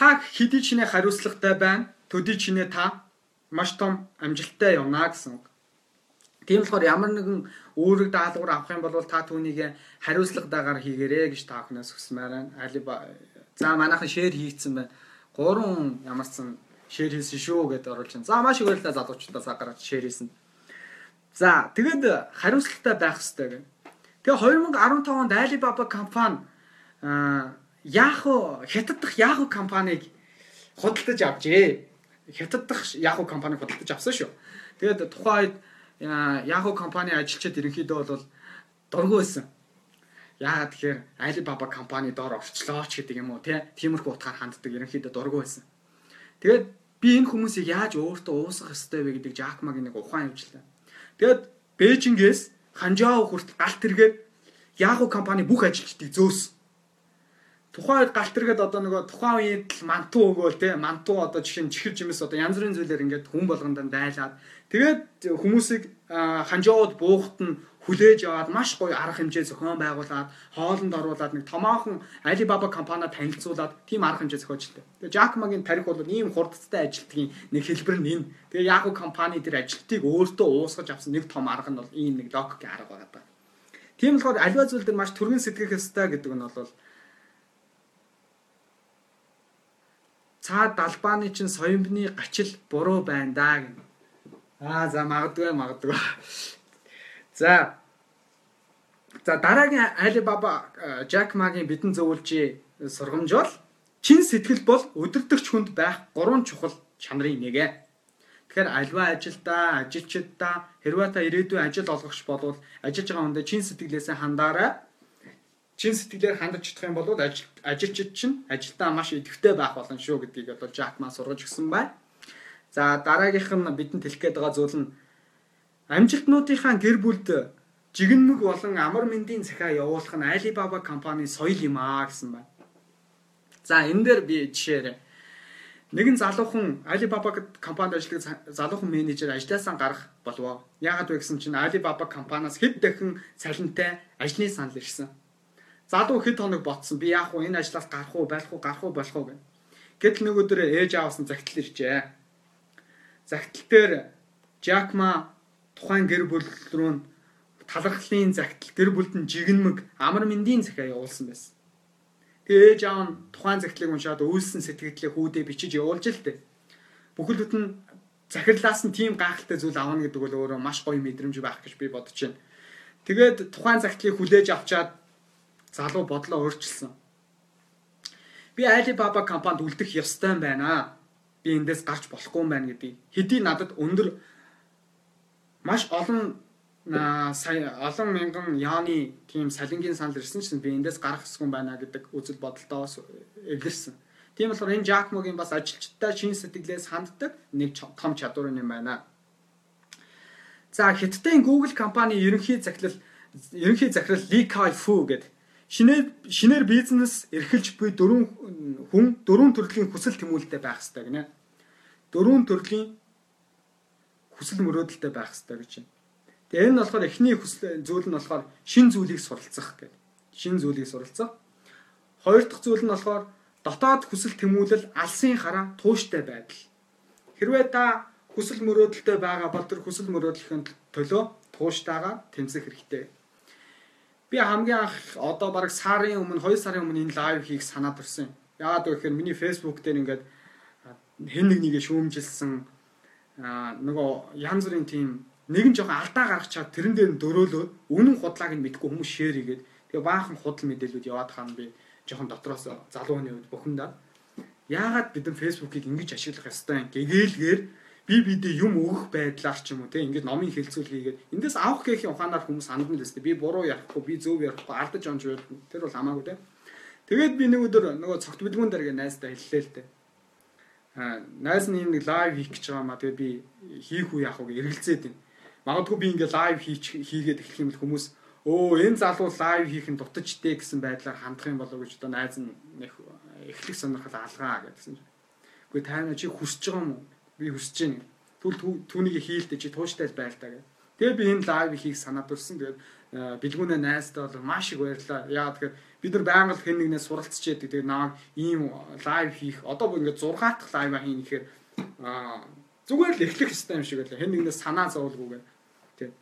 Та хэдий чинээ хариуцлагатай байна, төдий чинээ та маш том амжилттай явна гэсэн үг. Тийм болохоор ямар нэгэн өөрөг даалгавар авах юм бол та түүнийг хариуцлагатайгаар хийгээрэй гэж та бүхнээс хүсмээр байна. Alibaba за манайхан шеэр хийгдсэн байна. Гурван ямарсан шеэр хийсэн шүү гэдээ оруулж байна. За маш их баярлалаа залуучуудаа цаг гаргаж шеэр хийсэн. За тэгэд хариуцлагатай байх хэрэгтэй гэнэ. Тэгээ 2015 онд Alibaba компани Yahoo хятад дахь Yahoo компанийг худалдаж авчээ. Хятад дахь Yahoo компанийг худалдаж авсан шүү. Тэгээд тухайн үед Yahoo компани ажилчид ерөнхийдөө бол дургүй байсан. Яагаад тэгэхээр Alibaba компани доор орчлоо ч гэдэг юм уу тиймэрхүү утгаар ханддаг ерөнхийдөө дургүй байсан. Тэгээд би энэ хүмүүсийг яаж өөртөө уусгах ёстой вэ гэдэг Jack Ma-гийн нэг ухаан явууллаа. Тэгэд Бээжингээс Ханжао хүртэл галт тэргээд Yahoo компани бүх ажилчдыг зөөс. Тухайн үед галт тэргээд одоо нөгөө тухайн үед л мантуу өгөөл те мантуу одоо жишээ нь чихэр жимээс одоо янз бүрийн зүйлээр ингээд хүн болгондоо дайлаад тэгээд хүмүүсийг Ханжаод буухт нь хүлээж аваад маш гоё арга хэмжээ зохион байгуулад хоолнд оруулаад нэг томоохон Alibaba компаниа танилцуулаад тийм арга хэмжээ зохиож илтээ. Тэгээ Jack Ma-гийн тарих бол ийм хурдтай ажилтгийн нэг хэлбэр нь энэ. Тэгээ Yahoo компани дээр ажилтгийг өөртөө уусгаж авсан нэг том арга нь бол ийм нэг докгийн арга байгаа. Тийм болохоор аливаа зүйл дээр маш түргэн сэтгэх ёстой гэдэг нь бол цаад далбааны чинь соёмны гачил буруу байна даа гэнэ. Аа за магадгүй магадгүй. За. За дараагийн Alibaba Jack Ma-гийн бидэн зөвлөж сургамж бол чин сэтгэл бол өдөртөгч хүнд байх гурван чухал чанарын нэг ээ. Тэгэхээр альва ажилдаа, ажилчдаа хэрвээ та ирээдүйн ажил олгогч болвол ажиллаж байгаа хүндээ чин сэтгэлээсээ хандаарай. Чин сэтгэлээр хандаж чадах юм бол ажилчид чинь ажилдаа маш идэвхтэй байх болно шүү гэдгийг Jack Ma сургаж өгсөн байна. За дараагийнх нь бидэнд хэлэх гээд байгаа зүйл нь Амжилтнуудынхаа гэр бүлд жигэнмэг болон амар мэндийн захиа явуулах нь Alibaba компани соёл юм аа гэсэн байна. За энэ дээр би жишээр нэгэн залуухан Alibaba компанид ажилладаг залуухан менежер ажлаасаа гарах болов. Яагаад вэ гэсэн чинь Alibaba компаниас хэд дахин цалинтай ажлын санал ирсэн. Залуу хэд хоног ботсон. Би яах вэ? Энэ ажлаас гарах уу, байх уу, гарах уу, болох уу гэх. Гэтэл нэг өдөр ээж аавс нь загтал иржээ. Загтал дээр Ma тухайн гэр бүл рүү талархлын загтал гэр бүлд нь жигнэмэг амар мэндийн захиа явуулсан байсан. Тэгээ ээж аав нь тухайн загтлыг уншаад үйлсэн сэтгэлдлээ хүүдээ бичиж явуулж л дээ. Бүхэлд нь захирлаас нь тийм гайхалтай зүйл авна гэдэг бол өөрөө маш гоё мэдрэмж байх гэж би бодож байна. Тэгээд тухайн загтлыг хүлээж авчаад залуу бодлоо өөрчилсөн. Би Alibaba компанид үлдэх ёстой юм байна. Би эндээс гарч болохгүй юм байна гэдэг. Хэдий надад өндөр маш олон сая олон мянган яаны тийм салингийн санал ирсэн чинь би эндээс гарах хэсгүй байна гэдэг үзэл бодолдоо эвлэрсэн. Тийм болохоор энэ Жакмогийн бас ажилчдаа шин сэтгэлээс ханддаг нэг том чадвар юм байна. За Хятадын Google компани ерөнхий захирал ерөнхий захирал Кай Фу гэдэг шинээр шинээр бизнес эрхэлж буй дөрвөн хүн дөрвөн төрлийн хүсэл тэмүүлэлтэй байх хэрэгтэй гинэ. Дөрвөн төрлийн хүсэл мөрөөдөлтэй байх хэрэгтэй гэж байна. Тэгээ энэ нь болохоор эхний хүсэл зүйл нь болохоор шин зүйлийг суралцах гэдэг. Шин зүйлийг суралцах. Хоёр дахь зүйл нь болохоор дотоод хүсэл тэмүүлэл алсын хараа тууштай байдал. Хэрвээ та хүсэл мөрөөдөлтэй байгаа бол тэр хүсэл мөрөөдлийн төлөө тууштайгаа тэмцэх хэрэгтэй. Би хамгийн анх одоо бараг сарын өмнө 2 сарын өмнө энэ лайв хийх санаад төрсөн. Яагаад вэ гэхээр миний фэйсбુક дээр ингээд хэн нэг нэгэ шүүмжилсэн нөгөө янз бүрийн тийм нэгэн жоохон алдаа гаргачаад тэрэн дээр нь дөрөөлөөд үнэн худлааг нь мэдгүй хүмүүс шеэр хийгээд тэгээ баахан худал мэдээлүүд яваад хаана би жоохон дотроос залууны үед бухимдаад яагаад бид нар фэйсбүүкийг ингэж ашиглах ёстой юм гэгээлгээр би бидээ юм өгөх байдлаар ч юм уу те ингээд номын хэлцүүл хийгээд эндээс авах гэхийн ухаанаар хүмүүс хандна л өстэй би буруу ярихгүй би зөв ярихгүй алдаж онж байд тэр бол хамаагүй те тэгээд би нэг өдөр нөгөө цогт бэлгүүн дээр гээ найздаа хэллээ л те найз нь юм нэг лайв хийх гэж байгаа маа тэгээ би хийх үү яах вэ эргэлзээд байна. Магадгүй би ингээ лайв хийч хийгээд эхлэх юм бол хүмүүс өө энэ залуу лайв хийх нь дутажтэй гэсэн байдлаар хандах юм болов гэж одоо найз нь эхлэх сонирхол алгаа гэдгсэн чинь. Үгүй тайна чи хүсэж байгаа юм уу? Би хүсэж байна. Түл түүнийг хийлдэ чи тууштай байлтаа гэх. Тэгээ би энэ лайв хийх санаа төрсөн. Тэгээд бэлгүүнээ найзтай бол маш их баярлаа. Яагаад тэгэхээр бид нар байнга хэн нэгнээс суралцж яадаг. Тэгээд намайг ийм лайв хийх одоо бүр ингээд 6 дахь лайв хийнэ гэхээр зүгээр л эхлэх хэрэгтэй юм шиг байлаа. Хэн нэгнээс санаа зовлгүйгээр. Тэг.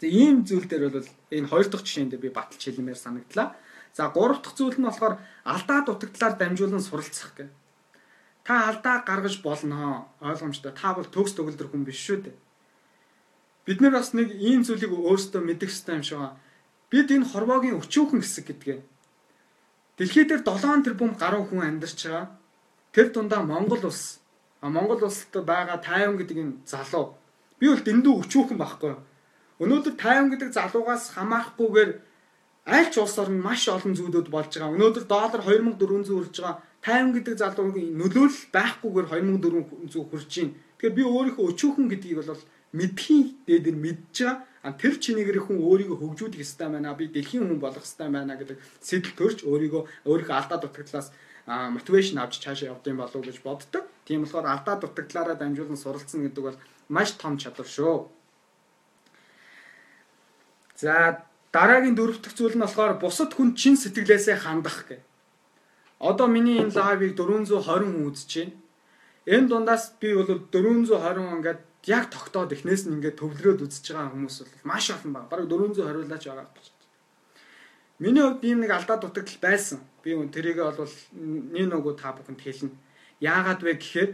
Тэгээ ийм зүйл дээр бол энэ хоёр дахь жишээнд би баталж хэлмээр санагдлаа. За гурав дахь зүйл нь болохоор алдаа дутагдлаар дамжуулан суралцах гэх. Та алдаа гаргаж болно ойлгомжтой. Та бол төгс төгөлдөр хүн биш шүү дээ. Бид нар бас нэг ийм зүйлийг өөрсдөө мэдэх хэрэгтэй юм шиг байна. Бид энэ хорвоогийн өчүүхэн хэсэг гэдгээ. Дэлхий дээр 7 тэрбум гаруй хүн амьдарч байгаа. Тэр дундаа Монгол улс. А Монгол улсад байгаа тайван гэдэг энэ залуу. Би бол дэндүү өчүүхэн байхгүй. Өнөөдөр тайван гэдэг залуугаас хамаарахгүйгээр аль ч улс орнд маш олон зүйлүүд болж байгаа. Өнөөдөр доллар 2400 хүрж байгаа. Тайван гэдэг залуугийн нөлөөлөл байхгүйгээр 2400 хүрж байна. Тэгэхээр би өөрийнхөө өчүүхэн гэдгийг бол мэдхийн дээдэр мэдж байгаа. А тэр чинийгэр хүн өөрийгөө хөгжүүлэх ёстой байна. Би дэлхийн хүн болох ёстой байна гэдэг сэтэл төрж өөрийгөө өөрийнхөө алдаа дутагдлаас мотивашн авч цаашаа явдсан болов уу гэж боддог. Тийм болохоор алдаа дутагдлаараа дамжуулан суралцсан гэдэг бол маш том чадвар шүү. За дараагийн дөрөв дэх зүйл нь болохоор бусад хүн чин сэтгэлээсээ хандах гэх. Одоо миний энэ лайвыг 420 хүн үзэж байна. Энэ дундаас би бол 420 ингээд яг тогтоод эхнээс нь ингээд төвлөрөөд үзэж байгаа хүмүүс бол маш олон баг. Бараг 420 хариулаач байгаа гэж. Миний хувьд ийм нэг алдаа дутагдал байсан. Би тэрийгээ бол нэг нөгөө та бүхэнд хэлнэ. Яагаад вэ гэхээр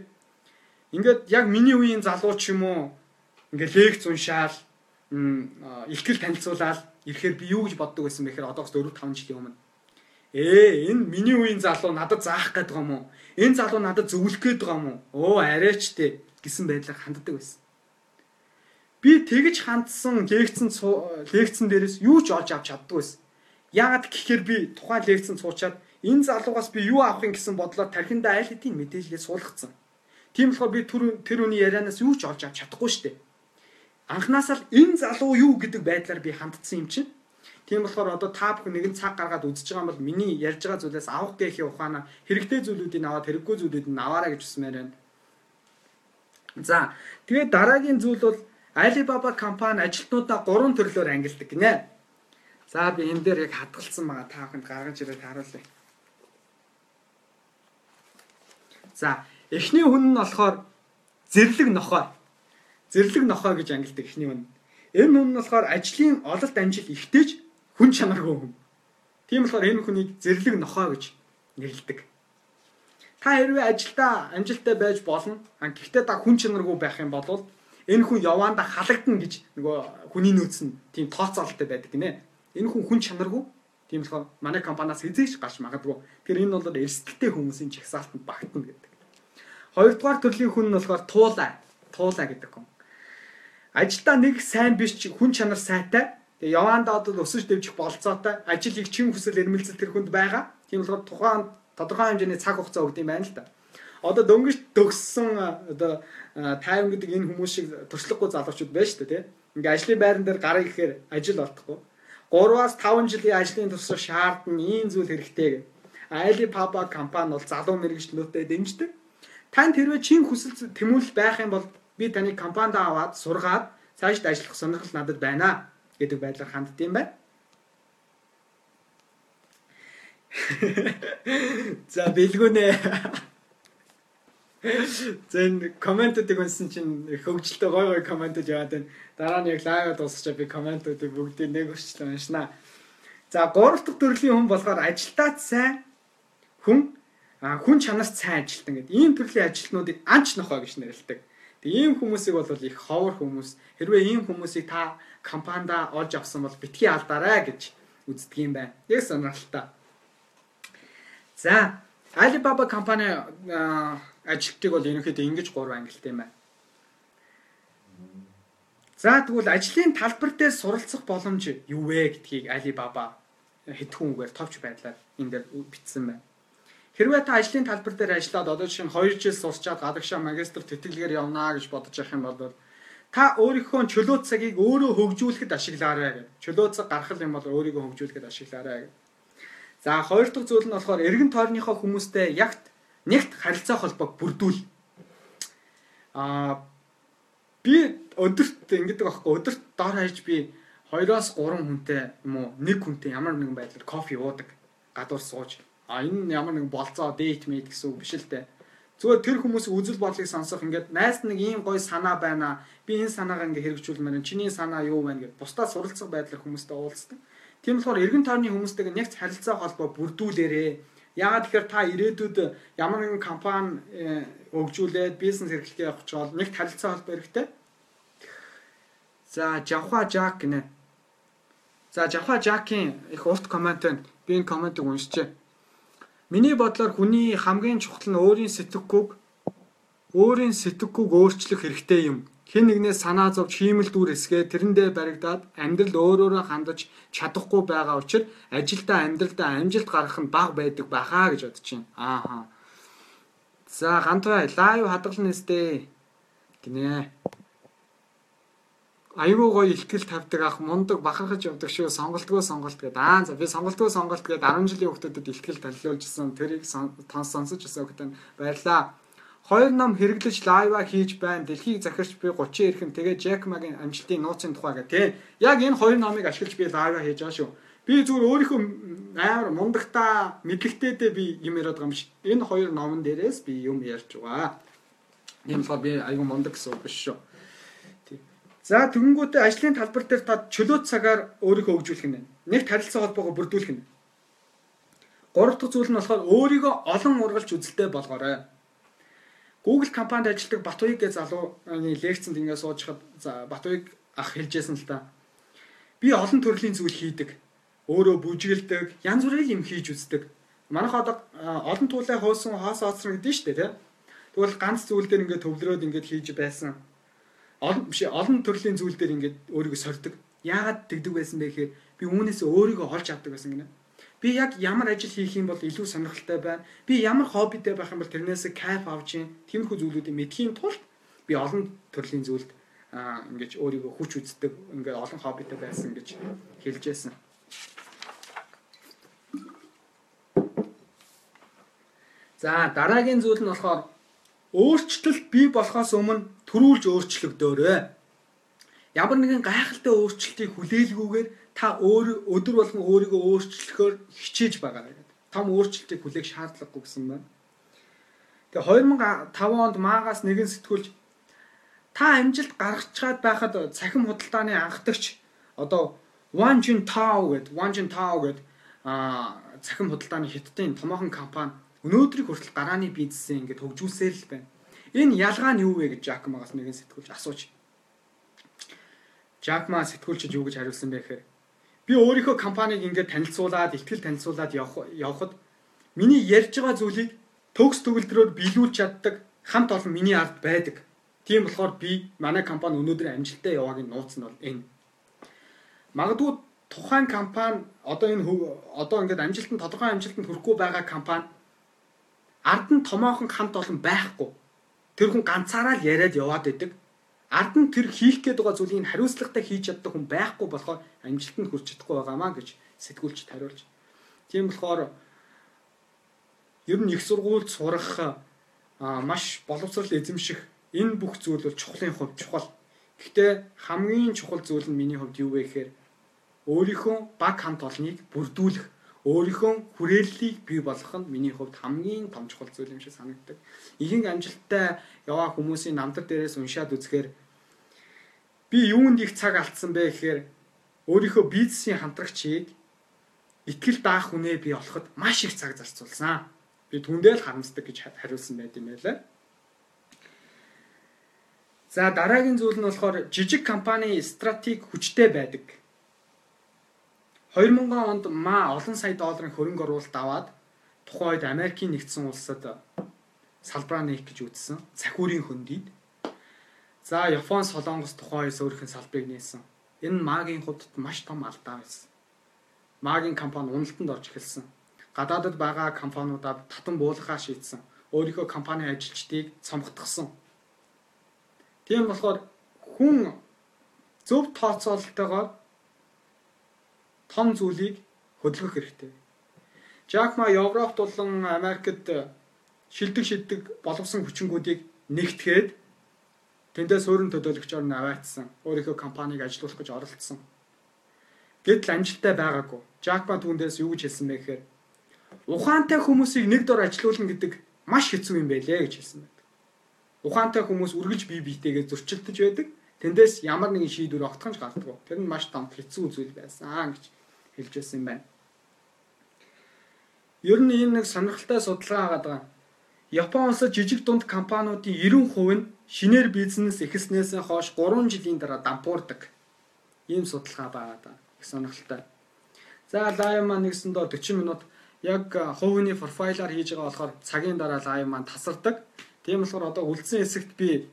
ингээд яг миний үеийн залуу ч юм уу ингээд лекц уншаал ихтгэл танилцуулаад ирэхээр би юу гэж боддог байсан бэ гэхээр одоос 4 5 жилийн өмнө ээ энэ миний үеийн залуу надад заах гээд байгаа юм уу? Энэ залуу надад зөвлөх гээд байгаа юм уу? Оо арайч те гэсэн байдлаар ханддаг байсан. Би тэгж хандсан лекцэн лекцэн дээрээс юу ч олж авч чаддгүй байсан. Яагаад гэхээр би тухайн лекцэн суучаад энэ залуугаас би юу авахын гэсэн бодлоор тархиндаа айл хэдийн мэдээлэлээ суулгацсан. Тийм болохоор би тэр үний ярианаас юу ч олж авч чадахгүй шүү дээ анхнаасаа л энэ залуу юу гэдэг байдлаар би хандсан юм чинь. Тийм болохоор одоо та бүхэн нэгэн цаг гаргаад үзэж байгаа бол миний ярьж байгаа зүйлээс авах гэхийн ухаанаа хэрэгтэй зүйлүүдийг аваад хэрэггүй зүйлүүдийг нь аваарай гэж хүсмээр байна. За тэгээд дараагийн зүйл бол Alibaba компани ажилтнуудаа гурван төрлөөр ангилдаг гинэ. За би энэ дээр яг хадгалсан байгаа та бүхэнд гаргаж ирээд харуулъя. За эхний хүн нь болохоор зэрлэг нохой зэрлэг нохой гэж ангилдаг ихний хүн. Энэ хүн нь болохоор ажлын ололт амжилт ихтэйж хүн чанаргүй хүн. Тийм болохоор энэ хүнийг зэрлэг нохой гэж нэрлэдэг. Та хэрвээ ажилдаа амжилттай байж болно. Гэхдээ та хүн чанаргүй байх юм бол энэ хүн яваанда халагдана гэж нөгөө хүний нөөц нь тийм тооцоололтой байдаг гинэ. Энэ хүн хүн чанаргүй. Тийм болохоор манай компаниас хизээч гарч магадгүй. Тэгэхээр энэ бол эрсдэлтэй хүмүүсийн жагсаалтанд багтана гэдэг. Хоёрдугаар төрлийн хүн нь болохоор туулаа. Туулаа гэдэг хүн ажилдаа нэг сайн биш хүн чанар сайтай. Тэгээ яваандаа одоо өсөж дэвжих болцоотой. Ажил их чин хүсэл эрмэлзэл тэр хүнд байгаа. Тийм болохоор тухайн тодорхой хэмжээний цаг хугацаа өгд юм байна л да. Одоо дөнгөж төгссөн одоо тайван гэдэг энэ хүмүүс шиг төрслөхгүй залуучууд байна шүү дээ тий. Ингээ ажлын байран дээр гарыг ихээр ажил олдохгүй. 3-аас 5 жилийн ажлын туршлагаа шаардна ийм зүйл хэрэгтэй гэх. Alibaba компани бол залуу мэрэгчлүүдэд дэмждэг. Танд хэрвээ чин хүсэл тэмүүлэл байх юм бол би таны компанид аваад сургаад цаашд ажиллах сонирхол надад байна гэдэг байдлаар хандд юм байна. За бэлгүнэ. Зэн комментуудыг унсан чинь хөвгөлтэй гой гой комментууд яваад байна. Дараа нь яг лайв дуусчаа би комментуудыг бүгдийг нэг өчлөө уншнаа. За гурав дахь төрлийн хүн болохоор ажилтаа сайн хүн хүн чанарт сайн ажилтан гэдэг. Ийм төрлийн ажилтнуудыг анч нохоо гэж нэрлэдэг. Ийм хүмүүсийг бол их ховор хүмүүс. Хэрвээ ийм хүмүүсийг та компанида олж авсан бол битгий алдаарай гэж үздэг юм байна. Яг сонирхолтой. За, Alibaba компани ажилтныг бол ерөнхийдөө ингэж гурван ангилт юм байна. За тэгвэл ажлын талбар дээр суралцах боломж юу вэ гэдгийг Alibaba хэдхэн үгээр товч байдлаар энэ дээр бичсэн байна. Хэрвээ та ажлын талбар дээр ажиллаад одоо жишээ нь 2 жил сурчаад гадагшаа магистр тэтгэлгээр явнаа гэж бодож явах юм бол та өөрийнхөө чөлөө цагийг өөрөө хөгжүүлэхэд ашиглаарай гэж. Чөлөө цаг гаргах юм бол өөрийгөө хөгжүүлэхэд ашиглаарай гэж. За хоёр дахь зүйл нь болохоор эргэн тойрныхоо хүмүүстэй ягт нэгт харилцаа холбоог бүрдүүл. Аа би өдөрт ингэдэг байхгүй өдөрт дор хаяж би 2-оос 3 хүнтэй юм уу нэг хүнтэй ямар нэгэн байдлаар кофе уудаг гадуур сууж а энэ ямар нэгэн болцоо дейт мэд гэсэн үг биш л дээ зүгээр тэр хүмүүсийн үзэл бодлыг сонсох ингээд найз нэг ийм гоё санаа байна би энэ санаагаа ингээд хэрэгжүүлмээр чиний санаа юу байна гэд бусдаа суралцах байдлаар хүмүүстэй уулздаг тийм болохоор эргэн тойрны хүмүүстэйгээ нэг харилцаа холбоо бүрдүүлээрээ Яагаад тэгэхээр та ирээдүйд ямар нэгэн компани э, өгжүүлээд бизнес эрхлэгээ явах ч бол нэг харилцаа холбоо хэрэгтэй. За, Жавха Жак гинэ. За Жавха Жакийн их урт комент байна. Би энэ комментиг уншчээ. Миний бодлоор хүний хамгийн чухал нь өөрийн сэтгэхүйг өөрийн сэтгэхүйг өөрчлөх хэрэгтэй юм. Хэн нэгнээс санаа зовж хиймэл дүүр эсгээ тэрэндээ баригдаад амьдрал өөрөөрөө хандаж чадахгүй байгаа учраас ажилдаа амьдралдаа амжилт гаргах нь бага байдаг бахаа гэж бодож байна. Ааха. За гантвай лайв хадгална нэстэ. Гинэ айгүй гоё ихтгэл тавьдаг ах мундаг бахархаж явдаг шүү сонголтгоо сонголт гэдэг. Аа за би сонголтгоо сонголт гэдэг 10 жилийн хүүхдэд ихтгэл танилцуулжсэн тэрийг тонс сонсож өсөө гэдэг баярлаа. Хоёр ном хэрэглэж лайва хийж байна. Дэлхийг захирч би 30 эрхэм тэгээ Джек Магийн амжилтын нууцын тухай гэх тий. Яг энэ хоёр номыг ашиглаж би лайва хийж байгаа шүү. Би зүгээр өөрийнхөө амар мундагтаа мэдлэгтэйдээ би юм яриад байгаа юм шиг. Энэ хоёр номон дээрээс би юм ярьж байгаа. Ийм л би айгүй мундаг гэсэн үг биш шүү. За тэгэнгүүтээ ажлын талбар дээр та чөлөө цагаар өөрийгөө хөгжүүлэх нь. Нэг тарилцаа холбоогоо бүрдүүлэх нь. Гурав дахь зүйл нь болохоор өөрийгөө олон ургалж үзэлтэй болгоорой. Google компанид ажилладаг Батуйг гэж залууны лекцэнд ингээд сууж хад за Батуйг ах хэлжсэн л та. Би олон төрлийн зүйл хийдэг. Өөрөө бүжгэлдэг, янз бүрийн юм хийж үздэг. Манайх одоо олон туулай хоосон хаос оцсон гэдэг нь шүү дээ, тийм. Тэгвэл ганц зүйл дээр ингээд төвлөрөөд ингээд хийж байсан олон биш олон төрлийн зүйл дээр ингээд өөрийгөө сордог. Яагаад тэгдэг байсан бэ гэхээр би үүнээс өөрийгөө олж авдаг байсан гинэ. Би яг ямар ажил хийх юм бол илүү сонирхолтой байна. Би ямар хоббитэй байх юм бол тэрнээс кайф авч юм. Тиймэрхүү зүйлүүдийг мэдхийн тулд би олон төрлийн зүйлд аа ингэж өөрийгөө хүч үздэг. Ингээд олон хоббитэй байсан гэж хэлжсэн. За дараагийн зүйл нь болохоор өөрчлөлт бий болохоос өмнө төрүүлж өөрчлөгдөөрэй. Ямар нэгэн гайхалтай өөрчлөлтийг хүлээлгүйгээр та өөр өдөр болгон өөрийгөө өөрчлөхөөр хичээж байгаа гэдэг. Том өөрчлөлтийг хүлээх шаардлагагүй гэсэн байна. Тэгээ 2005 онд маагаас нэгэн сэтгүүлч та амжилт гаргачаад байхад цахим худалдааны анхдагч одоо Wang Jin Tao гэдэг Wang Jin Tao гэдэг а цахим худалдааны хятадын томоохон компани өнөөдрийг хүртэл гарааны бизнесээ ингээд хөгжүүлсээр л байна. Энэ ялгаа нь юу вэ гэж Жакмагаас нэгэн сэтгүүлч асууж. Жакма сэтгүүлчид юу гэж хариулсан бэ гэхээр би өөрийнхөө компанийг ингээд танилцуулаад, ихтгэл танилцуулаад явах явхад миний ярьж байгаа зүйлийг төгс төгөлдрөөр биелүүлж чаддаг хамт олон миний ард байдаг. Тийм болохоор би манай компани өнөөдөр амжилттай яваагийн нууц нь бол энэ. Магадгүй тухайн компани одоо энэ одоо ингээд амжилтанд тодорхой амжилтанд хүрэхгүй байгаа компани ард нь томоохон хамт олон байхгүй тэр хүн ганцаараа л яриад яваад байдаг. Ард нь тэр хийх гээд байгаа зүйлийг хариуцлагатай хийж чаддаг хүн байхгүй болохоор амжилтанд хүрч чадахгүй байгаамаа гэж сэтгүүлчд хариулж. Тийм болохоор ер нь их сургуульд сурах маш боловсрал эзэмших энэ бүх зүйл бол чухлын хувь чухал. Гэхдээ хамгийн чухал зүйл нь миний хувьд юу вэ гэхээр өөрийнхөө баг хамт олныг бүрдүүлэх өөрийнхөө хүрээллийг бий болгох нь миний хувьд хамгийн том чухал зүйл юм шиг санагддаг. Ихэнх амжилттай яваа хүмүүсийн намтар дээрээс уншаад үзэхээр би юунд их цаг алдсан бэ гэхээр өөрийнхөө бизнесийн хамтрагчийг итгэл даах хүнээ би олоход маш их цаг зарцуулсан. Би түндээ л харамсдаг гэж хариулсан байт юм байлаа. За дараагийн зүйл нь болохоор жижиг компани стратеги хүчтэй байдаг 2000 онд ма олон сая долларын хөрөнгө оруулалт аваад тухайн үед Америкийн нэгдсэн улсад салбараа нээх гэж үзсэн. Цахиурийн хөндөд. За Япон Солонгос тухайн үед өөрийнх нь салбарыг нээсэн. Энэ магийн хувьд маш том алдаа байсан. Магийн компани уналтанд орж эхэлсэн. Гадаадд байгаа компаниудад татан буулгахаа шийдсэн. Өөрийнхөө компани ажилчдыг цомгтгсон. Тийм болохоор хүн зөв тооцоололтойгоор том зүйлийг хөдөлгөх хэрэгтэй. Жак Ма Европт болон Америкт шилдэг шилдэг боловсон хүчингүүдийг нэгтгээд тэндээ суурин төлөөлөгчөөр нь аваатсан. Өөрийнхөө компанийг ажилуулах гэж оролцсон. Гэтэл амжилттай байгаагүй. Жакма түүндээс юу гэж хэлсэн бэ гэхээр ухаантай хүмүүсийг нэг дор ажилуулна гэдэг маш хэцүү юм байлээ гэж хэлсэн байдаг. Ухаантай хүмүүс үргэлж бие биетэйгээ зөрчилдөж байдаг. Тэндээс ямар нэгэн шийдвэр огтхонч гардаг. Тэр нь маш том хэцүү зүйл байсан гэж хэлж байсан юм байна. Ер нь энэ нэг сонирхолтой судалгаа байгаа. Япон улсад жижиг дунд компаниудын 90% нь шинээр бизнес эхэлснээс хойш 3 жилийн дараа дампуурдаг. Ийм судалгаа байгаа. Их сонирхолтой. За лайв маань нэгсэндөө 40 минут яг хувийн профайлаар хийж байгаа болохоор цагийн дараа лайв маань тасардаг. Тийм болохоор одоо үлдсэн хэсэгт би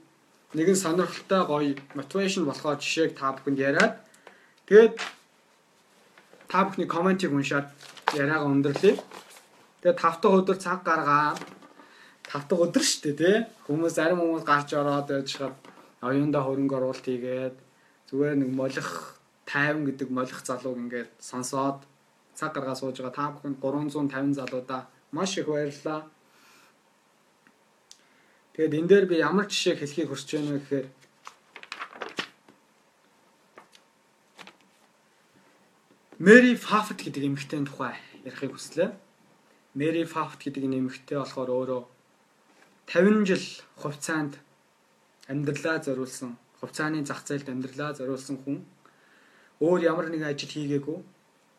нэгэн сонирхолтой гоё мотивашн болохоор жишээг та бүхэнд яриад тэгээд та бүхний комментиг уншаад яриагаа өндөрлөе. Тэгээд 5 дахь өдөр цаг гаргаад 5 дахь өдөр шүү дээ тий. Хүмүүс зарим хүмүүс гарч ороод яжгаад оюунда хөрөнгө оруулалт хийгээд зүгээр нэг молих 50 гэдэг молих залууг ингээд сонсоод цаг гаргаа сууж байгаа та бүхэнд 350 залуудаа маш их баярлалаа. Тэгээд энэ дээр би ямар жишээ хэлхийг хүсэж байна вэ гэхээр Мэри Фафт гэдэг эмэгтэйн тухай ярихыг хүслээ. Мэри Фафт гэдэг энэ эмэгтэй болохоор өөрөө 50 жил хувьцаанд амьдралаа зориулсан, хувьцааны зах зээлд амьдралаа зориулсан хүн өөр ямар нэгэн ажил хийгээгүй.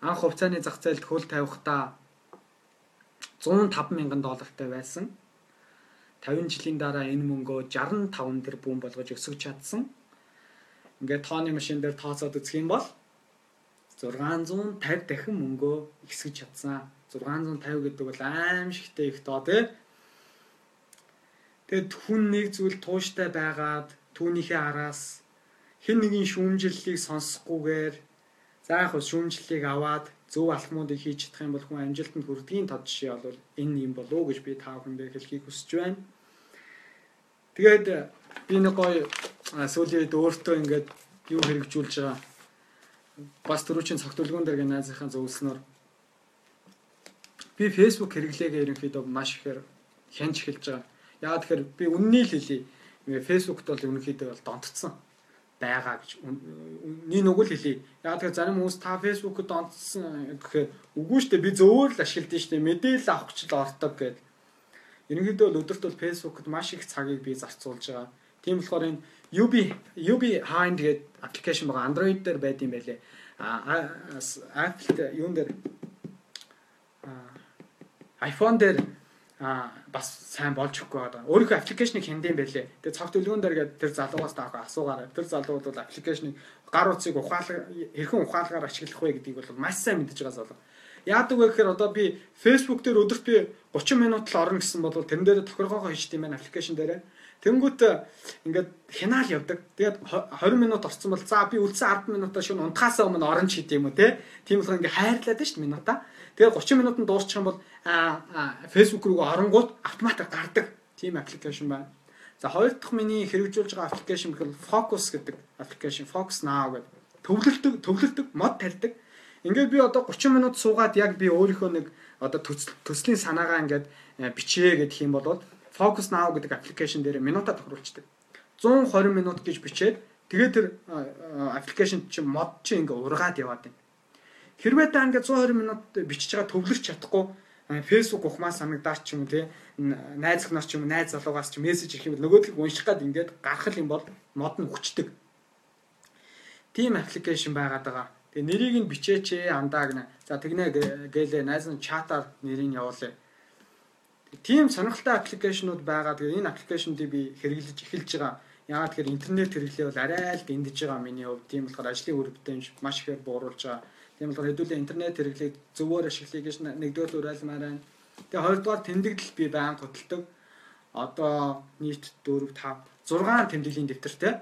Анх хувьцааны зах зээлд хөл тавихдаа 105 мянган доллартай байсан. 50 жилийн дараа энэ мөнгөө 65 тэрбум болгож өсгөж чадсан. Ингээд тооны машин дээр тооцоод үзэх юм бол 650 дахин мөнгөө ихсгэж чадсан. 650 гэдэг бол аимшигтэй их доо тий. Тэгэд хүн нэг зүйл тууштай байгаад түүнийхээ араас хэн нэгin шүүмжлэлийг сонсохгүйгээр за яг шүүмжлэлийг аваад зөв алхмуудыг хийж чадах юм бол хүн амжилтанд хүрдгийн тод жишээ бол энэ юм болов уу гэж би та бүхэндээ хэлхийг хүсэж байна. Тэгээд би нэг гоё сүүлийн үед өөртөө ингээд юу хэрэгжүүлж байгаа. Бас түрүүчийн цогтөлгөн дээр найзынхаа зөвлснөөр би Facebook хэрэглээгээ ерөнхийдөө маш ихээр хянж эхэлж байгаа. Яагаад тэгэхээр би үннийг хэлье. Facebook-т бол ерөнхийдөө бол донтцсон байгаа гэж нэг нүг л хэлье. Яг тэгэхээр зарим хүмүүс та Facebook-д донтсон гэхээр үгүй шүү дээ би зөөр л ашигладаг шүү дээ. Мэдээлэл авах гэж л ортог гэдэг Ерөнхийдөө бол өдөрт бол Facebook-д маш их цагийг би зарцуулж байгаа. Тийм болохоор энэ UB UB Hind гэдэг аппликейшн байгаа Android дээр байд юм байлээ. Apple юун дээр iPhone дээр бас сайн болж өгөхгүй байгаа. Өөрийнхөө аппликейшнийг хяндаг юм байлээ. Тэгээ цогт төлгөөн дээр гээд тэр залуугаас таах асуугаарай. Тэр залуу бол аппликейшнийг гар утсыг ухаалаг хэрхэн ухаалгаар ашиглах вэ гэдгийг бол маш сайн мэдж байгаа залуу. Яадаг вэ гэхээр одоо би Facebook дээр өдөрт би 30 минут л орно гэсэн бол тэрэн дээр тохиргоогоо хийжтэй маань аппликейшн дээр. Тэнгүүт ингээд хянаал явдаг. Тэгээд 20 минут орсон бол за би үлдсэн 10 минутаа шөнө унтахаас өмнө орон ч юм уу те. Тийм болохоор ингээд хайрлаад шүү дээ минутаа. Тэгээд 30 минутанд дуусчих юм бол Facebook руу оронгууд автоматик гардаг. Тийм аппликейшн байна. За хоёр дахь миний хэрэгжүүлж байгаа аппликейшн гэхэл Focus гэдэг аппликейшн Focus Now гэдэг. Төвлөлдөг, төвлөлдөг, мод тарьдаг. Ингээд би одоо 30 минут суугаад яг би өөрийнхөө нэг одоо төслийн санаагаа ингээд э, бичээ гэдэг юм бол Focus Now гэдэг аппликейшн дээр минутаа тохируулцдаг. 120 минут гэж бичээд тэгээд тэр аппликейшн чинь мод чинь ингээд ургаад яваад байна. Хэрвээ та ингээд 120 минут бичиж байгаа төвлөрч чадахгүй Facebook ухмаа санагдаач ч юм уу те найз нар ч юм уу найз залуугаас ч мессеж ирэх юм бол нөгөөдөл унших гад ингээд гарах юм бол мод нь хүчдэг. Тийм аппликейшн байгаад байгаа. Тэгээ нэрийг нь бичээч андаа гэнэ. За тэгнэ гэлээ найз нь чатаар нэрийг явуулъя. Тийм сонирхолтой аппликейшнуд байгаа. Тэгээ энэ аппликейшнуудыг би хэрэглэж эхэлж байгаа. Яагаад тэгэхээр интернет хэрэглээ бол арай л дэндэж байгаа миний хувьд. Тийм болохоор ажлын үр дүн маш ихээр бууруулж байгаа. Тийм болохоор хэдүүлээ интернет хэрэглээг зөвөр ашиглая гэж нэгдүгээр уриалмаар байна. Тэгээ хоёрдугаар тэмдэглэл би баян хөдөлдөг. Одоо нийт 4 5 6 тэмдэглэлийн дэвтэртэй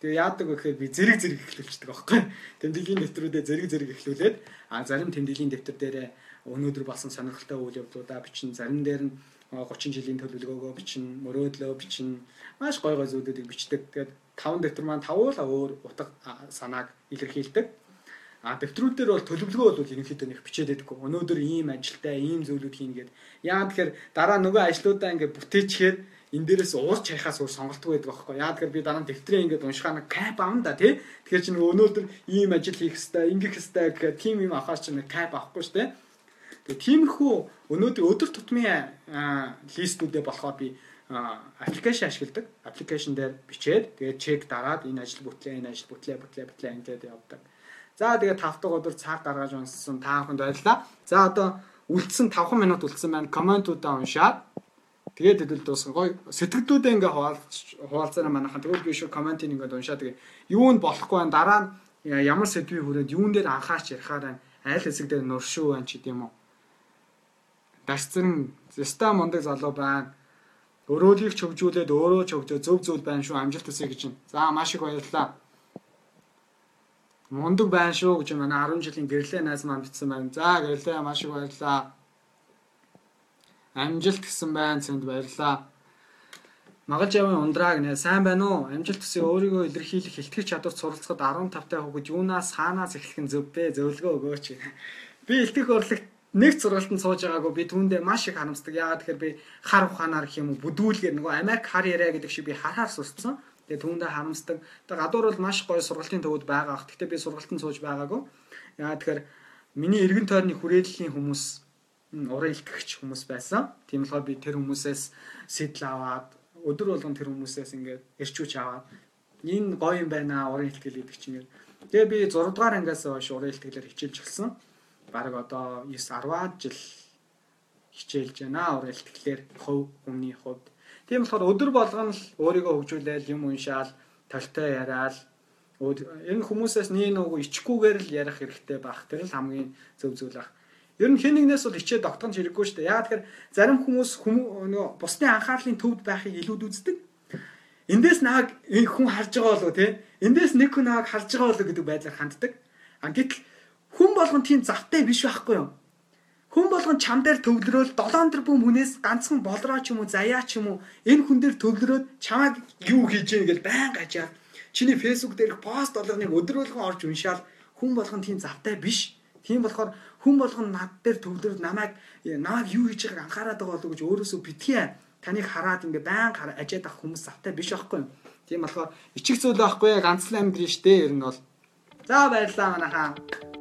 Тэгээ яадаг вэ гэхээр би зэрэг зэрэг эхлүүлчихдэг байхгүй. Тэмдэглэлийн дэвтрүүдээ зэрэг зэрэг эхлүүлээд а зарим тэмдэглэлийн дэвтэр дээрээ өнөөдөр болсон сонирхолтой үйл явдлуудаа бичин зарим дээр нь 30 жилийн төлөвлөгөөгөө бичин, мөрөөдлөө бичин маш гой гой зүйлүүдийг бичдэг. Тэгээд таван дэвтэр маань тавуулаа өөр утга санааг илэрхийлдэг. А дэвтрүүд дээр бол төлөвлөгөө бол ерөнхийдөө нэг бичээд байдаггүй. Өнөөдөр ийм ажилтай, ийм зүйлүүд хийнэ гэд. Яагаад тэгэхээр дараа нөгөө ажлуудаа ингээд бүтээчгээд энэ дээрээс уурч харихаас өөр сонголтгүй байдаг байхгүй яа тэгэхээр би дараа нь дэвтрээ ингээд уншихаа нэг кап авна да тий тэгэхээр чи нэг өнөөдөр ийм ажил хийх хэвээр ингэх хэвээр гэхээр тим юм авахаар чи нэг кап авахгүй шүү дээ тэгээ тиймэрхүү өнөөдөр өдөр тутмын листнүүдээ болохоор би аппликейшн ашигладаг. Аппликейшн дээр бичээд тэгээд чек дараад энэ ажил бүтлээ энэ ажил бүтлээ бүтлээ бүтлээ ингээд явдаг. За тэгээд 5 дахь өдөр цаг гаргаж унссан та бүхэнд баярлалаа за одоо үлдсэн 5 минут үлдсэн байна комментуудаа уншаад Тэгээд хэдүүл дуусган гоё сэтгэлдүүдээ ингээ хуваалц хуваалцаараа манайхан. Тэгвэл би шүү комментиг ингээ уншаа тэгээ юунд болохгүй байна? Дараа нь ямар сэдвийн хүрээнд юун дээр анхаарч ярихаар байна? Айл хэсэг дээр нуршуу байна ч гэдэм үү дасцэн зэста мундаг залуу байна өрөөлийг ч хөгжүүлээд өөрөө ч хөгжөө зөв зөв байна шүү амжилт хүсье гэж за маш их баярлалаа мундаг байна шүү гэж манай 10 жилийн гэрлээ найз маань бичсэн байна за гэрлээ маш их баярлалаа Амжилт гэсэн байна цэнд баярлаа. Магалж явын ундраа гинэ сайн байна уу? Амжилт төсөө өөрийгөө илэрхийлэх хилтгэж чадварт суралцахад 15 таа хүүхэд юунаас хаанаас эхлэх нь зөв бэ? Зөвлөгөө өгөөч. Би илтгэх урлагт нэг сургалтанд сууж байгаагүй би түүндээ маш их харамсдаг. Яагаад тэгэхээр би хар ухаанаар гэх юм уу бүдүүлгээр нөгөө Америк хар яриа гэдэг шиг би хараар сурцсан. Тэгээ түүндээ харамсдаг. Тэгээ гадуур бол маш гоё сургалтын төвд байгаа. Гэхдээ би сургалтанд сууж байгаагүй. Яагаад тэгэхээр миний эргэн тойрны хүрээллийн хүмүүс уран илтгэгч хүмүүс байсан. Тийм болохоор би тэр хүмүүсээс сэтэл аваад өдөр болгон тэр хүмүүсээс ингээд ирчүүч аваад энэ гоё юм байна уран илтгэл гэдэг чинь. Тэгээ би 6 дугаар ангиас хойш уран илтгэлээр хичээлж гисэн. Бараг одоо 9 10-аад жил хичээлж байна уран илтгэлээр хөв хүмүүний хувьд. Тийм болохоор өдөр болгон л өөрийгөө хөгжүүлээл юм уншаал, толтой яриад энэ хүмүүсээс нэг нэг ичгүүгээр л ярих хэрэгтэй байх. Тэр л хамгийн зөв зүйл байх. Ер нь хэн нэгнээс бол хичээ тогтгоно ч хэрэггүй шүү дээ. Яагаад тэгэхээр зарим хүмүүс нөгөө бусны анхаарлын төвд байхыг илүүд үздэг. Эндээс нааг хүн харж байгаа болов те. Эндээс нэг хүн нааг харж байгаа болов гэдэг байдлаар ханддаг. А гэтэл хүн болгон тийм завтай биш байхгүй юу? Хүн болгон чам дээр төвлөрөөл 7 тэрбум хүнээс ганцхан болроо ч юм уу заяа ч юм уу энэ хүн дээр төвлөрөөд чамайг юу хийж ийн гэж байн гажаа. Чиний фэйсбુક дээрх пост болгоныг өдрөөлгөн орж уншаал хүн болгон тийм завтай биш. Тийм болохоор хүн болгон над дээр төвлөрөд намайг намайг юу хийж байгааг анхаарат байгаа болов гэж өөрөөсөө битгий таныг хараад ингээ байн ажиад авах хүмүүс завтай биш байхгүй юм. Тийм болохоор ичих зүйл байхгүй ганцлан амьдрын штэ ер нь бол. За баярлалаа манайхаа.